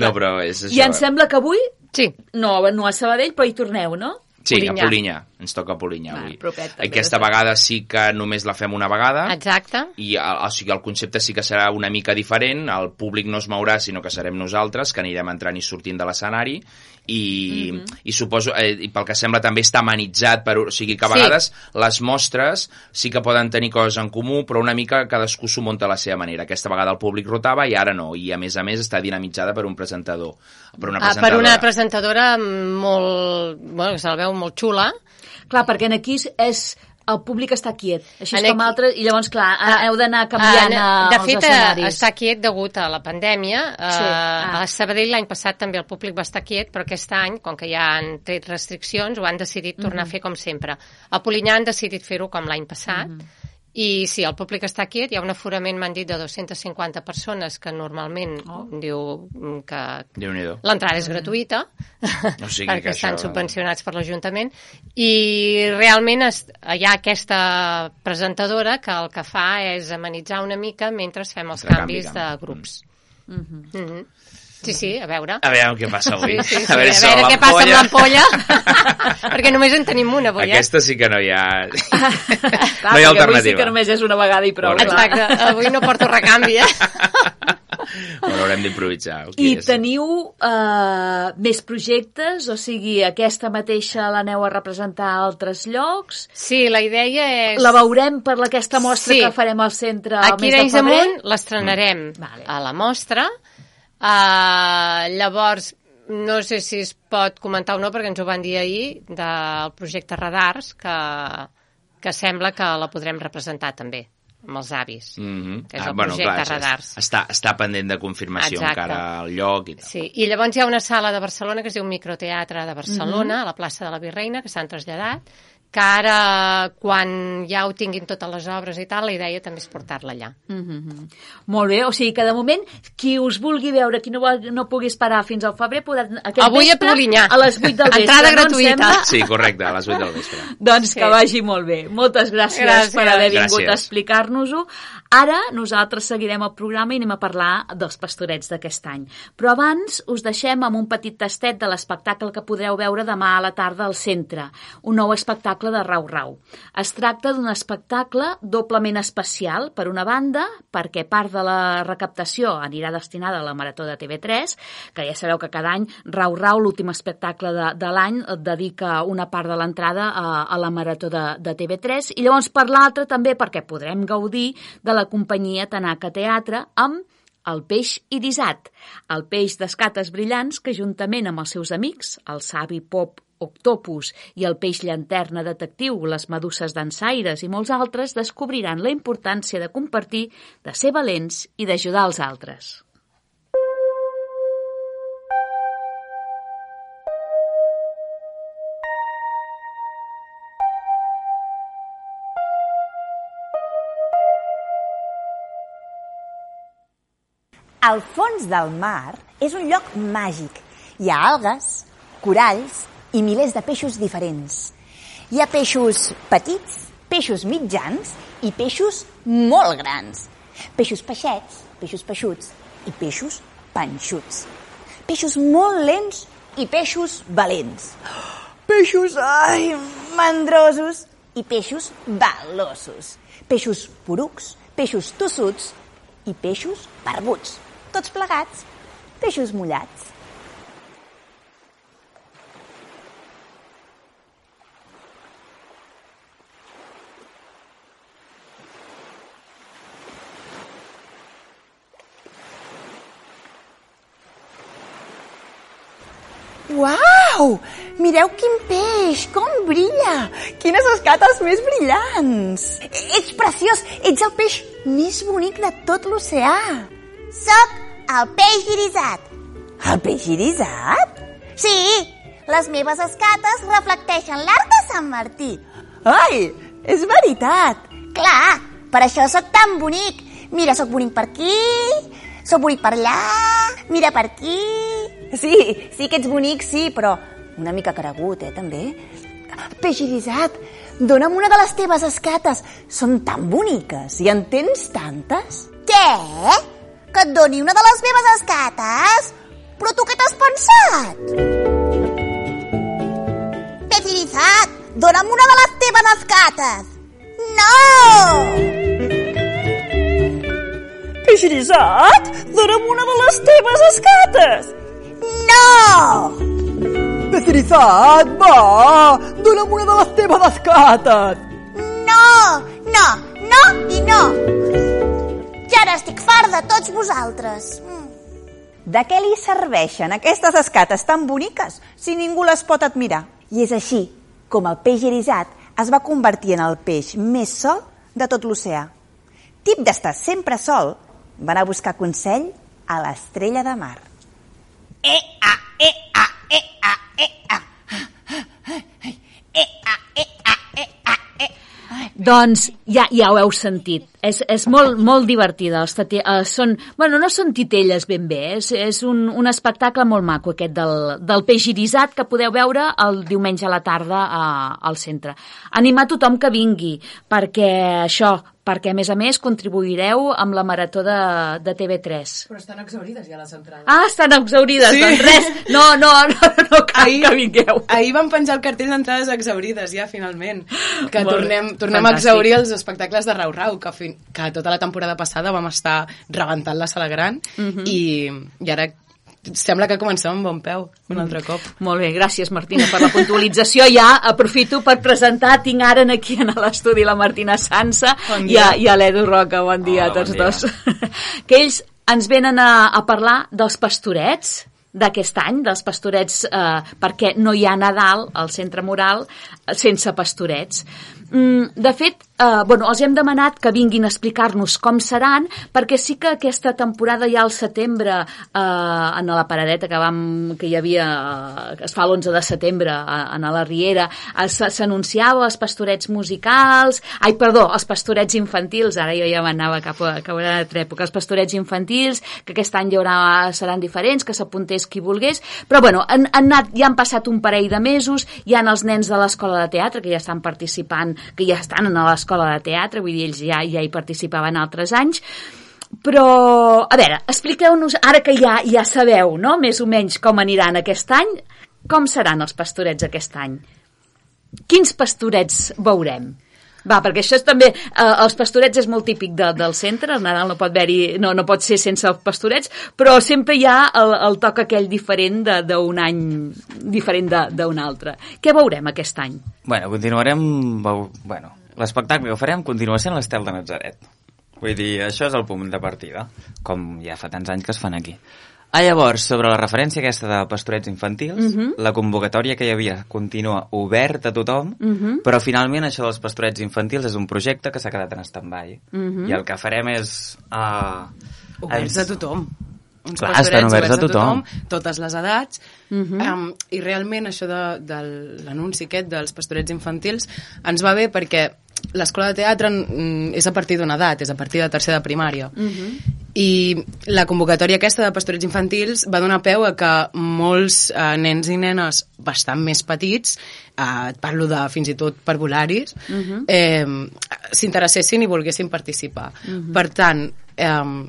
Speaker 20: No, però és això.
Speaker 1: I em sembla que avui,
Speaker 16: sí.
Speaker 1: no, no a Sabadell, però hi torneu, no?
Speaker 20: Sí,
Speaker 16: Polinyà.
Speaker 20: a Polinyà. Ens toca Polinyà avui.
Speaker 1: propet, també,
Speaker 20: Aquesta
Speaker 1: fet.
Speaker 20: vegada sí que només la fem una vegada.
Speaker 16: Exacte.
Speaker 20: I el, o sigui, el concepte sí que serà una mica diferent, el públic no es mourà, sinó que serem nosaltres, que anirem entrant i sortint de l'escenari, i,
Speaker 1: Mhm.
Speaker 20: i suposo, eh, i pel que sembla també està amenitzat, per, o sigui que a
Speaker 16: Sí.
Speaker 20: vegades les mostres sí que poden tenir coses en comú, però una mica cadascú s'ho munta a la seva manera. Aquesta vegada el públic rotava i ara no, i a més a més està dinamitzada per un presentador, per una
Speaker 16: Ah, per
Speaker 20: presentadora.
Speaker 16: una presentadora molt... Bueno, que se la veu molt xula.
Speaker 1: Clar, perquè en aquí és el públic està quiet, així és
Speaker 16: En
Speaker 1: com
Speaker 16: aquí-
Speaker 1: altres, i llavors, clar, heu d'anar canviant
Speaker 16: Ah,
Speaker 1: eh,
Speaker 16: de
Speaker 1: els
Speaker 16: fet, eh,
Speaker 1: escenaris.
Speaker 16: està quiet degut a la pandèmia. Eh,
Speaker 1: Sí. Ah.
Speaker 16: A Sabadell l'any passat també el públic va estar quiet, però aquest any, com que ja han tret restriccions, ho han decidit tornar
Speaker 1: Mhm.
Speaker 16: a fer com sempre. A Polinyà han decidit fer-ho com l'any passat,
Speaker 1: Mhm.
Speaker 16: I sí, el públic està quiet, hi ha un aforament, m'han dit, de 250 persones, que normalment
Speaker 1: Oh.
Speaker 16: diu mm, que l'entrada és gratuïta,
Speaker 20: O sigui [laughs]
Speaker 16: perquè
Speaker 20: que
Speaker 16: estan
Speaker 20: això-
Speaker 16: subvencionats per l'Ajuntament, i realment es, hi ha aquesta presentadora que el que fa és amenitzar una mica mentre fem els
Speaker 20: Entre
Speaker 16: canvis
Speaker 20: canvi,
Speaker 16: de grups. Mm -hmm. Sí, sí, a veure.
Speaker 20: A veure què passa avui.
Speaker 16: Sí, sí, sí.
Speaker 20: A veure,
Speaker 16: a veure què passa amb l'ampolla. [laughs] Perquè només en tenim una avui, eh?
Speaker 20: Aquesta sí que no hi ha...
Speaker 1: Clar, [laughs]
Speaker 20: no hi ha
Speaker 1: perquè avui sí
Speaker 20: alternativa.
Speaker 1: que només és una vegada i prou.
Speaker 16: Exacte, avui no porto recanvi, eh? [laughs]
Speaker 20: Bueno, haurem d'improvisar.
Speaker 1: I
Speaker 20: és?
Speaker 1: teniu uh, més projectes? O sigui, aquesta mateixa l'aneu a representar a altres llocs?
Speaker 16: Sí, la idea és...
Speaker 1: La veurem per aquesta mostra
Speaker 16: Sí.
Speaker 1: que farem al centre el
Speaker 16: Aquí
Speaker 1: mes
Speaker 16: a
Speaker 1: de febrer?
Speaker 16: Munt l'estrenarem a la mostra. Uh, llavors, no sé si es pot comentar o no, perquè ens ho van dir ahir, del projecte Radars, que, que sembla que la podrem representar també, amb els avis.
Speaker 20: Mm -hmm.
Speaker 16: És el projecte Radars.
Speaker 20: Està, està pendent de confirmació
Speaker 16: Exacte.
Speaker 20: encara al lloc i tal.
Speaker 16: Sí, i llavors hi ha una sala de Barcelona que es diu Microteatre de Barcelona,
Speaker 1: Mhm.
Speaker 16: a la plaça de la Virreina, que s'han traslladat, que ara, quan ja ho tinguin totes les obres i tal, la idea també és portar-la allà.
Speaker 1: Mm -hmm. Molt bé, o sigui que de moment qui us vulgui veure, qui no, vol, no pugui esperar fins al febrer, podrà aquest
Speaker 16: Avui a
Speaker 1: vespre,
Speaker 16: Polinyà.
Speaker 1: a les 8 del [laughs] vespre.
Speaker 16: Entrada
Speaker 1: no,
Speaker 16: gratuïta.
Speaker 1: sembla?
Speaker 20: Sí, correcte, a les 8 del vespre. [laughs]
Speaker 1: Doncs
Speaker 16: Sí.
Speaker 1: que vagi molt bé. Moltes gràcies,
Speaker 16: Gràcies.
Speaker 1: per haver vingut
Speaker 20: Gràcies.
Speaker 1: a explicar-nos-ho. Ara nosaltres seguirem el programa i anem a parlar dels pastorets d'aquest any. Però abans us deixem amb un petit tastet de l'espectacle que podreu veure demà a la tarda al centre, un nou espectacle de Rau Rau. Es tracta d'un espectacle doblement especial, per una banda, perquè part de la recaptació anirà destinada a la Marató de TV3, que ja sabeu que cada any Rau Rau, l'últim espectacle de, de l'any, dedica una part de l'entrada a, a la Marató de, de TV3, i llavors per l'altra també perquè podrem gaudir de la companyia Tanaka Teatre amb el peix irisat, el peix d'escates brillants que juntament amb els seus amics, el savi pop Octopus i el peix llanterna detectiu, les meduses dansaires i molts altres descobriran la importància de compartir, de ser valents i d'ajudar els altres.
Speaker 19: El fons del mar és un lloc màgic. Hi ha algues, coralls i milers de peixos diferents. Hi ha peixos petits, peixos mitjans i peixos molt grans. Peixos peixets, peixos peixuts i peixos panxuts. Peixos molt lents i peixos valents. Peixos, ai, mandrosos i peixos veloços. Peixos porucs, peixos tossuts i peixos barbuts. Tots plegats, peixos mullats. Uau! Mireu quin peix, com brilla! Quines escates més brillants! Ets preciós, ets el peix més bonic de tot l'oceà.
Speaker 21: Soc el peix irisat.
Speaker 19: El peix irisat?
Speaker 21: Sí, les meves escates reflecteixen l'arc de Sant Martí.
Speaker 19: Ai, és veritat!
Speaker 21: Clar, per això sóc tan bonic. Mira, sóc bonic per aquí, sóc bonic per allà, mira per aquí...
Speaker 19: Sí, sí que ets bonic, sí, però una mica caregut, eh, també. Peix irisat, dona'm una de les teves escates. Són tan boniques i en tens tantes.
Speaker 21: Què? Que et doni una de les meves escates? Però tu què t'has pensat? Peix irisat, dona'm una de les teves escates. No!
Speaker 19: Peix irisat, dona'm una de les teves escates.
Speaker 21: No!
Speaker 19: Peix irisat, va, dona'm una de les teves escates.
Speaker 21: No! No! No i no! Ja n'estic fart de tots vosaltres. Mm.
Speaker 19: De què li serveixen aquestes escates tan boniques si ningú les pot admirar? I és així com el peix irisat es va convertir en el peix més sol de tot l'oceà. Tip d'estar sempre sol, va anar a buscar consell a l'estrella de mar.
Speaker 21: E, a, e, a, e, e. E.
Speaker 1: Doncs ja, ja ho heu sentit. És, és molt, molt divertida. Els eh, són, bueno, no són titelles ben bé, és, és un, un espectacle molt maco aquest del, del peix irisat que podeu veure el diumenge a la tarda a, al centre. Animar tothom que vingui, perquè això, perquè a més a més contribuireu amb la marató de, de TV3.
Speaker 22: Però estan exaurides ja les entrades.
Speaker 1: Ah, estan exaurides,
Speaker 22: Sí.
Speaker 1: doncs res. No, no, no, no cal
Speaker 22: Ahir-
Speaker 1: que vingueu.
Speaker 22: Ahir van penjar el cartell d'entrades exaurides, ja, finalment. Que
Speaker 1: Molt
Speaker 22: tornem, tornem a
Speaker 1: Fantàstic.
Speaker 22: exaurir els espectacles de Rau Rau, que, fin, que tota la temporada passada vam estar rebentant la sala gran
Speaker 1: Mhm.
Speaker 22: i, i ara sembla que comencem amb bon peu, un altre cop.
Speaker 1: Molt bé, gràcies Martina per la puntualització. Ja aprofito per presentar, tinc ara aquí en l'estudi la Martina Sansa
Speaker 22: Bon
Speaker 1: i, a, i a l'Edu Roca, bon dia
Speaker 22: Hola,
Speaker 1: a tots
Speaker 22: bon dia.
Speaker 1: dos. [laughs] que ells ens venen a, a parlar dels pastorets d'aquest any, dels pastorets, eh, perquè no hi ha Nadal al centre mural eh, sense pastorets. Mm, de fet, eh, bueno, els hem demanat que vinguin a explicar-nos com seran, perquè sí que aquesta temporada ja al setembre, eh, en la paradeta que, vam, que hi havia, eh, que es fa l'11 de setembre a, a la Riera, eh, s'anunciava els pastorets musicals, ai, perdó, els pastorets infantils, ara jo ja m'anava cap a, cap a una altra època, els pastorets infantils, que aquest any hi haurà, seran diferents, que s'apuntés qui volgués, però bueno, han, han anat, ja han passat un parell de mesos, hi han els nens de l'escola de teatre que ja estan participant, que ja estan a l'escola de teatre, vull dir, ells ja, ja hi participaven altres anys, però, a veure, expliqueu-nos, ara que ja, ja sabeu, no?, més o menys com aniran aquest any, com seran els pastorets aquest any? Quins pastorets veurem? Va, perquè això és també... Eh, els pastorets és molt típic de, del centre, el Nadal no pot, haver no, no pot ser sense els pastorets, però sempre hi ha el, el toc aquell diferent d'un any diferent d'un altre. Què veurem aquest any?
Speaker 23: Bueno, continuarem... Bueno, l'espectacle que farem continua sent l'Estel de Nazaret. Vull dir, això és el punt de partida, com ja fa tants anys que es fan aquí. Ah, llavors, sobre la referència aquesta de pastorets infantils,
Speaker 1: Mhm.
Speaker 23: la convocatòria que hi havia continua oberta a tothom,
Speaker 1: Mhm.
Speaker 23: però finalment això dels pastorets infantils és un projecte que s'ha quedat en stand-by.
Speaker 1: Mhm.
Speaker 23: I el que farem és... Uh,
Speaker 22: Oberts a tothom. Uns
Speaker 23: Clar, estan oberts a tothom.
Speaker 22: totes les edats,
Speaker 1: Mhm.
Speaker 22: um, i realment això de, de l'anunci aquest dels pastorets infantils ens va bé perquè l'escola de teatre mm, és a partir d'una edat, és a partir de tercera de primària. I la convocatòria aquesta de pastorets infantils va donar peu a que molts eh, nens i nenes bastant més petits, eh, et parlo de fins i tot parvularis,
Speaker 1: Mhm.
Speaker 22: eh, s'interessessin i volguessin participar.
Speaker 1: Mhm.
Speaker 22: Per tant, eh,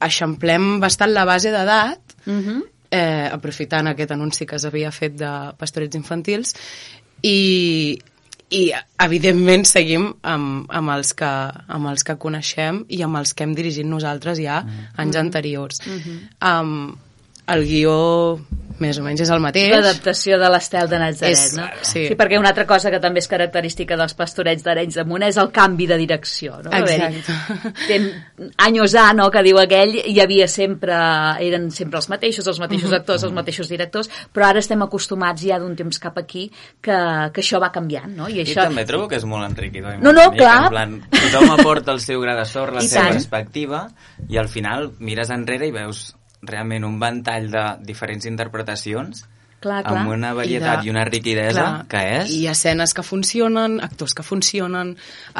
Speaker 22: eixamplem bastant la base d'edat
Speaker 1: Mhm.
Speaker 22: eh, aprofitant aquest anunci que s'havia fet de pastorets infantils i, i evidentment seguim amb, amb, els que, amb els que coneixem i amb els que hem dirigit nosaltres ja anys anteriors. Um, el guió més o menys és el mateix.
Speaker 1: L'adaptació de l'estel de Nazaret,
Speaker 22: És-
Speaker 1: no?
Speaker 22: sí.
Speaker 1: sí, perquè una altra cosa que també és característica dels pastorets d'Arenys de Munt és el canvi de direcció, no? Veure, Tem, anys A, no?, que diu aquell, hi havia sempre, eren sempre els mateixos, els mateixos
Speaker 22: Mhm.
Speaker 1: actors, els mateixos directors, però ara estem acostumats ja d'un temps cap aquí que, que això va canviant, no? I
Speaker 23: I
Speaker 1: això...
Speaker 23: també trobo que és molt enriquidor. i
Speaker 1: No, no, clar.
Speaker 23: En plan, tothom aporta el seu gra de sorra, la
Speaker 1: I
Speaker 23: seva
Speaker 1: tant.
Speaker 23: perspectiva, i al final mires enrere i veus realment un ventall de diferents interpretacions
Speaker 1: Clar, clar.
Speaker 23: amb una varietat i,
Speaker 22: de-
Speaker 23: una riquidesa
Speaker 22: Clar,
Speaker 23: que és...
Speaker 22: I escenes que funcionen, actors que funcionen,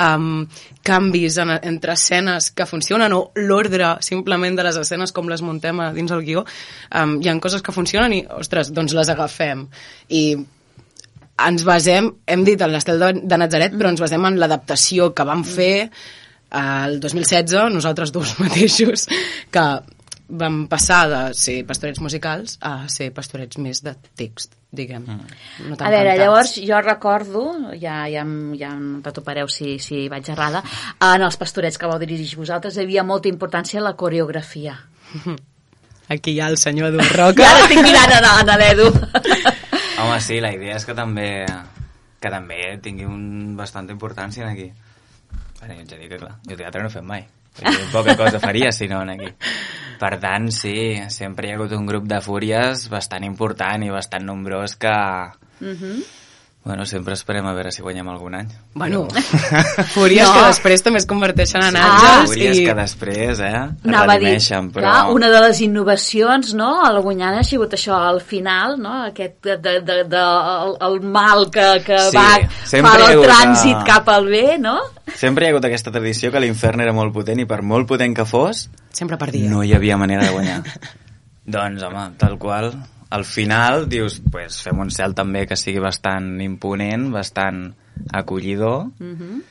Speaker 22: um, canvis en, entre escenes que funcionen, o l'ordre simplement de les escenes com les muntem a dins el guió. Um, hi ha coses que funcionen i, ostres, doncs les agafem. I ens basem, hem dit en l'estel de, de Nazaret, però ens basem en l'adaptació que vam fer el 2016, nosaltres dos [laughs] mateixos, que vam passar de ser pastorets musicals a ser pastorets més de text, diguem. No tan
Speaker 1: A veure,
Speaker 22: cantats.
Speaker 1: llavors jo recordo, ja, ja, ja em retopareu si, si vaig errada, en els pastorets que vau dirigir vosaltres hi havia molta importància la coreografia. [laughs]
Speaker 22: Aquí hi ha el senyor Edu [laughs] Roca.
Speaker 1: I ara estic mirant en, en l'Edu. [laughs]
Speaker 23: Home, sí, la idea és que també que també tingui un, bastanta importància en aquí. Bueno, jo ets a dir que, clar, jo teatre no he fet mai. Poca cosa faria si no aquí. Per tant, sí, sempre hi ha hagut un grup de fúries bastant important i bastant nombrós que, bueno, sempre esperem a veure si guanyem algun any.
Speaker 22: Bueno, [laughs] fúries
Speaker 1: No.
Speaker 22: que després també es converteixen en
Speaker 23: Sí,
Speaker 22: àngels.
Speaker 23: fúries
Speaker 22: i...
Speaker 23: que després, eh, es
Speaker 1: Anava a dir,
Speaker 23: redimeixen, però...
Speaker 1: clar, una de les innovacions, no?, a la guanyana ha sigut això al final, no?, aquest de, de, de, de el, el mal que, que
Speaker 23: Sí,
Speaker 1: va fa el trànsit
Speaker 23: eh,
Speaker 1: cap al bé, no?
Speaker 23: Sempre hi ha hagut aquesta tradició que l'infern era molt potent i per molt potent que fos...
Speaker 22: Sempre perdia.
Speaker 23: No hi havia manera de guanyar. [laughs] doncs, home, tal qual, al final dius, pues, fem un cel també que sigui bastant imponent, bastant acollidor,
Speaker 1: Mhm.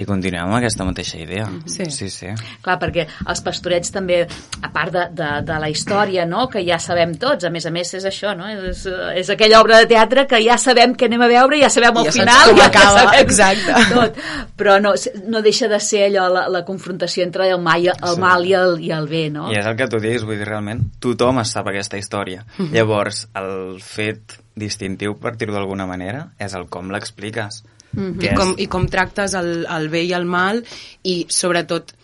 Speaker 23: I continuem amb aquesta mateixa idea.
Speaker 22: Sí.
Speaker 23: sí, sí.
Speaker 1: Clar, perquè els pastorets també, a part de, de, de la història, no?, que ja sabem tots, a més a més és això, no?, és, és aquella obra de teatre que ja sabem què anem a veure, ja sabem el
Speaker 22: Ja
Speaker 1: final, ja,
Speaker 22: acaba,
Speaker 1: ja sabem
Speaker 22: exacte.
Speaker 1: tot. Però no, no deixa de ser allò, la, la confrontació entre el, mal, i- el
Speaker 23: Sí.
Speaker 1: mal i el, i el bé, no?
Speaker 23: I és el que tu diguis, vull dir, realment, tothom es sap aquesta història.
Speaker 1: Mhm.
Speaker 23: Llavors, el fet distintiu, per dir-ho d'alguna manera, és el com l'expliques.
Speaker 22: I, com, I com tractes el, el bé i el mal i sobretot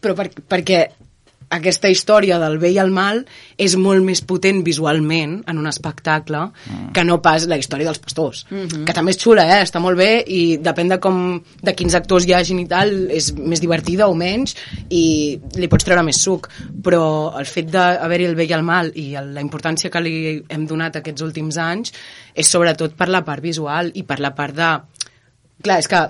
Speaker 22: però per, perquè aquesta història del bé i el mal és molt més potent visualment en un espectacle mm. que no pas la història dels pastors
Speaker 1: Mhm.
Speaker 22: que també és xula, eh? està molt bé i depèn de, com, de quins actors hi hagin i tal és més divertida o menys i li pots treure més suc però el fet d'haver-hi el bé i el mal i el, la importància que li hem donat aquests últims anys és sobretot per la part visual i per la part de clar, és que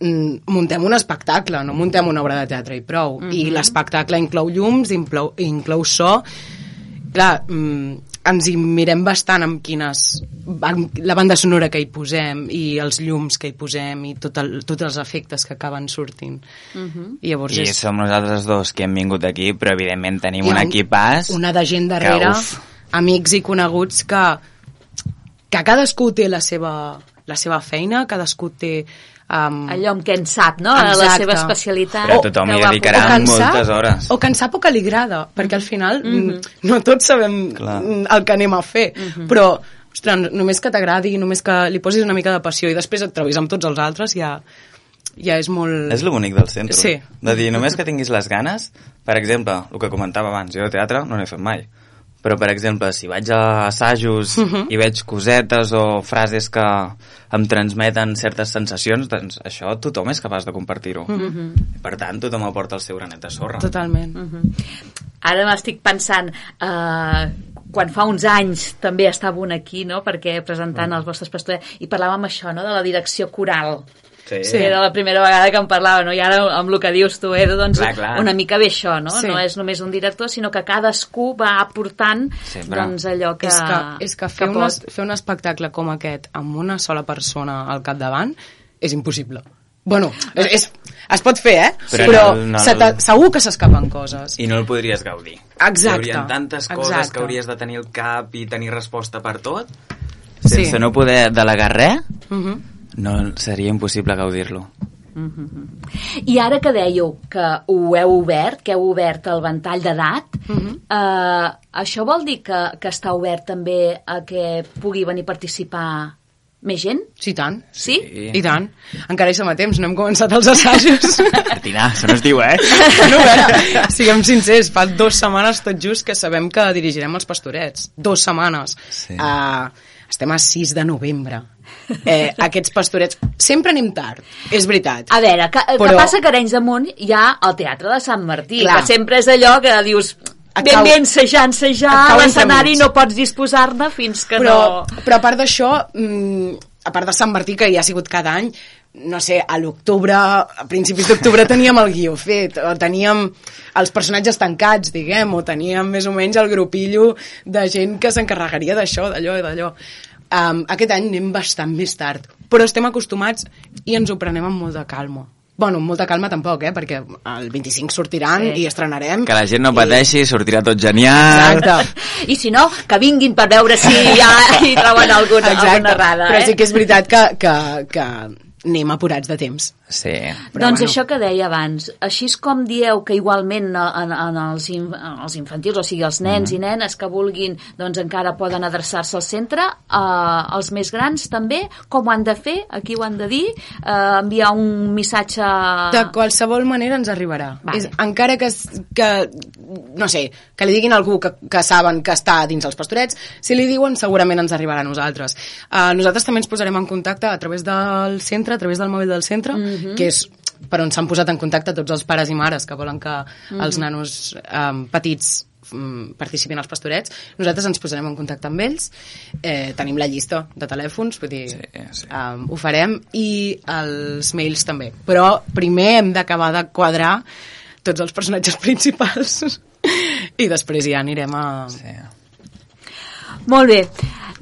Speaker 22: mm, muntem un espectacle, no muntem una obra de teatre i prou. Mm -hmm. I l'espectacle inclou llums, inclou, inclou so. Clar, mm, ens hi mirem bastant amb quines... amb la banda sonora que hi posem i els llums que hi posem i tot el, tots els efectes que acaben sortint. I llavors
Speaker 23: I
Speaker 22: és
Speaker 23: som nosaltres dos que hem vingut aquí, però evidentment tenim un
Speaker 22: un-
Speaker 23: equipàs...
Speaker 22: una de gent darrere,
Speaker 23: que, uf,
Speaker 22: amics i coneguts que, que cadascú té la seva, la seva feina, cadascú té... Um,
Speaker 1: Allò amb què en sap, no? La
Speaker 22: Exacte.
Speaker 1: seva especialitat.
Speaker 23: Però tothom hi dedicarà
Speaker 1: posat.
Speaker 23: moltes hores.
Speaker 22: O que en sap o que li agrada, perquè al final mm no tots sabem
Speaker 23: Clar.
Speaker 22: mm, el que anem a fer,
Speaker 1: Mhm.
Speaker 22: però ostres, només que t'agradi, només que li posis una mica de passió i després et trobis amb tots els altres, ja, ja és molt...
Speaker 23: És el bonic del centre.
Speaker 22: Sí.
Speaker 23: De dir, només que tinguis les ganes, per exemple, el que comentava abans, jo de teatre no n'he fet mai, però per exemple, si vaig a assajos
Speaker 22: Mhm.
Speaker 23: i veig cosetes o frases que em transmeten certes sensacions, doncs això tothom és capaç de compartir-ho.
Speaker 1: Mhm.
Speaker 23: Per tant, tothom aporta el seu granet de sorra.
Speaker 22: Totalment.
Speaker 1: Mhm. Ara m'estic pensant, eh, quan fa uns anys també estava un aquí, no?, perquè presentant els vostres pastorets, i parlàvem això, no?, de la direcció coral.
Speaker 23: Sí.
Speaker 1: Sí. Era la primera vegada que em parlava, no? I ara, amb el que dius tu, Edu, doncs
Speaker 23: Clar, clar.
Speaker 1: una mica bé això, no?
Speaker 22: Sí.
Speaker 1: No és només un director, sinó que cadascú va aportant
Speaker 23: Sempre.
Speaker 1: doncs allò que,
Speaker 22: és que, és que fer,
Speaker 1: que
Speaker 22: un,
Speaker 1: pot.
Speaker 22: es, fer un espectacle com aquest amb una sola persona al capdavant és impossible. Bueno, és, és, es pot fer, eh?
Speaker 23: Però
Speaker 22: Però,
Speaker 23: no- no-
Speaker 22: se te- segur que s'escapen coses.
Speaker 23: I no el podries gaudir.
Speaker 22: Exacte.
Speaker 23: Hi haurien tantes coses
Speaker 22: Exacte.
Speaker 23: que hauries de tenir al cap i tenir resposta per tot,
Speaker 22: Sí.
Speaker 23: sense no poder delegar res,
Speaker 22: Uh -huh.
Speaker 23: No seria impossible gaudir-lo.
Speaker 1: I ara que dèieu que ho heu obert, que heu obert el ventall d'edat,
Speaker 22: Uh -huh.
Speaker 1: eh, això vol dir que, que està obert també a que pugui venir a participar més gent?
Speaker 22: Sí, tant.
Speaker 1: Sí?
Speaker 22: I tant. Encara hi som a temps, no hem començat els assajos. [laughs]
Speaker 23: Martina, això no es diu, eh?
Speaker 22: no, a veure, siguem sincers, fa dues setmanes tot just que sabem que dirigirem els pastorets. Dues setmanes.
Speaker 23: Sí.
Speaker 22: Uh, estem a 6 de novembre. Eh, aquests pastorets... Sempre anem tard, és veritat.
Speaker 1: A veure, que, Però...
Speaker 22: Però-
Speaker 1: que passa que Arenys de Munt hi ha el Teatre de Sant Martí,
Speaker 22: Clar.
Speaker 1: que sempre és allò que dius
Speaker 22: Et
Speaker 1: ben
Speaker 22: et cau
Speaker 1: a l'escenari no pots disposar-ne fins que
Speaker 22: però,
Speaker 1: no...
Speaker 22: però a part d'això, mm, a part de Sant Martí, que ja ha sigut cada any, no sé, a l'octubre, a principis d'octubre teníem el guió fet, o teníem els personatges tancats, diguem, o teníem més o menys el grupillo de gent que s'encarregaria d'això, d'allò i d'allò. Um, aquest any anem bastant més tard, però estem acostumats i ens ho prenem amb molta calma. Bueno, amb molta calma tampoc, eh? perquè el 25 sortiran
Speaker 1: Sí.
Speaker 22: i estrenarem.
Speaker 23: Que la gent no pateixi, sortirà tot genial.
Speaker 22: Exacte.
Speaker 1: I si no, que vinguin per veure si ja hi troben alguna, alguna errada.
Speaker 22: Però
Speaker 1: eh?
Speaker 22: sí que és veritat que, que, que anem apurats de temps.
Speaker 23: Sí.
Speaker 22: Però
Speaker 1: doncs
Speaker 22: bueno.
Speaker 1: això que deia abans, així és com dieu que igualment en, en els, in, en els infantils, o sigui, els nens
Speaker 23: Mhm.
Speaker 1: i nenes que vulguin, doncs encara poden adreçar-se al centre, eh, els més grans també, com ho han de fer, aquí ho han de dir, eh, enviar un missatge...
Speaker 22: De qualsevol manera ens arribarà.
Speaker 1: Vale.
Speaker 22: És, encara que, que, no sé, que li diguin a algú que, que saben que està dins els pastorets, si li diuen segurament ens arribarà a nosaltres. Uh, nosaltres també ens posarem en contacte a través del centre, a través del mòbil del centre,
Speaker 1: Mhm.
Speaker 22: que és per on s'han posat en contacte tots els pares i mares que volen que els
Speaker 1: Mhm.
Speaker 22: nanos um, petits mm, participin als pastorets. Nosaltres ens posarem en contacte amb ells, eh, tenim la llista de telèfons, vull dir, sí, sí. Um, ho farem, i els mails també. Però primer hem d'acabar de quadrar tots els personatges [laughs] principals i després ja anirem a...
Speaker 23: Sí.
Speaker 1: Molt bé.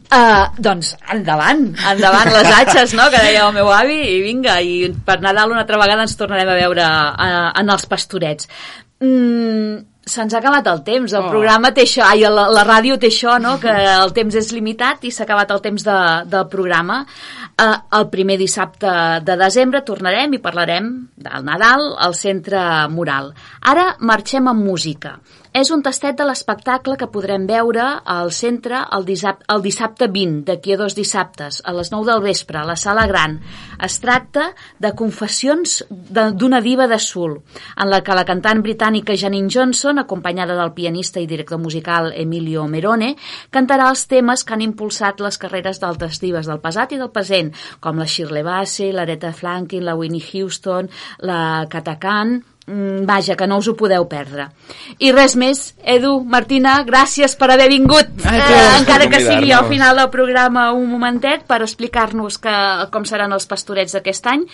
Speaker 1: Uh, doncs endavant, endavant les atxes, no?, que deia el meu avi, i vinga, i per Nadal una altra vegada ens tornarem a veure uh, en els pastorets. Mm, Se'ns ha acabat el temps, el
Speaker 22: Oh.
Speaker 1: programa té això, ai, la, la ràdio té això, no?, que el temps és limitat i s'ha acabat el temps de, del programa. Uh, el primer dissabte de desembre tornarem i parlarem del Nadal al Centre Mural. Ara marxem amb música. És un tastet de l'espectacle que podrem veure al centre el dissabte, el dissabte 20, d'aquí a dos dissabtes, a les 9 del vespre, a la Sala Gran. Es tracta de Confessions d'una diva de sul, en la que la cantant britànica Janine Johnson, acompanyada del pianista i director musical Emilio Merone, cantarà els temes que han impulsat les carreres d'altres dives del passat i del present, com la Shirley Bassey, l'Aretha Franklin, la Winnie Houston, la Kata Khan, Mm, vaja, que no us ho podeu perdre. I res més, Edu, Martina, gràcies per haver vingut,
Speaker 22: Ai,
Speaker 1: eh, encara que sigui al final del programa un momentet, per explicar-nos que, com seran els pastorets d'aquest any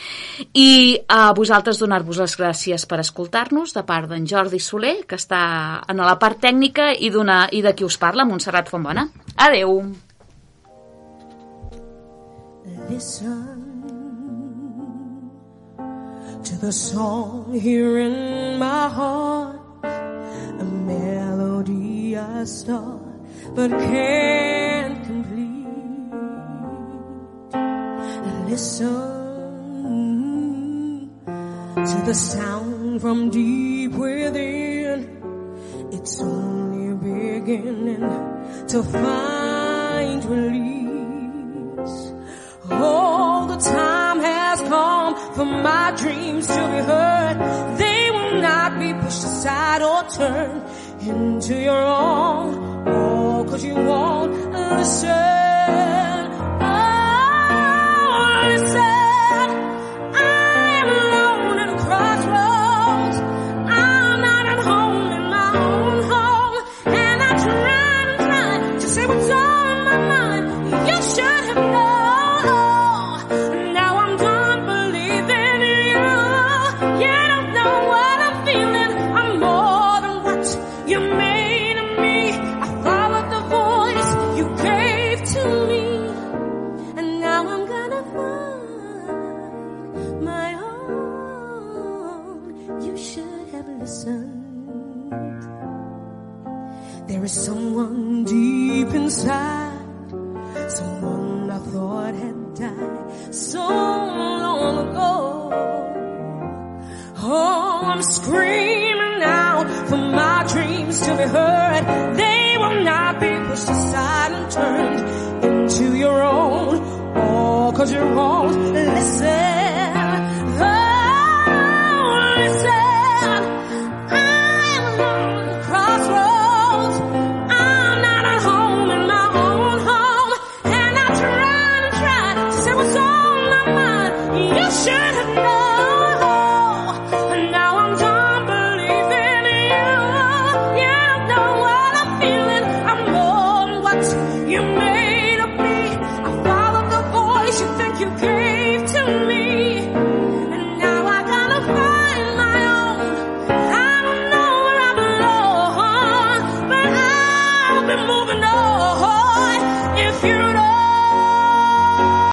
Speaker 1: i a vosaltres donar-vos les gràcies per escoltar-nos de part d'en Jordi Soler, que està en la part tècnica i, i de qui us parla, Montserrat Fontbona. Adeu.
Speaker 24: Listen to the song here in my heart, a melody I start but can't complete. Listen to the sound from deep within. It's only beginning to find release. All the time has come for my dreams to be heard. They will not be pushed aside or turned into your own. Oh, cause you won't listen.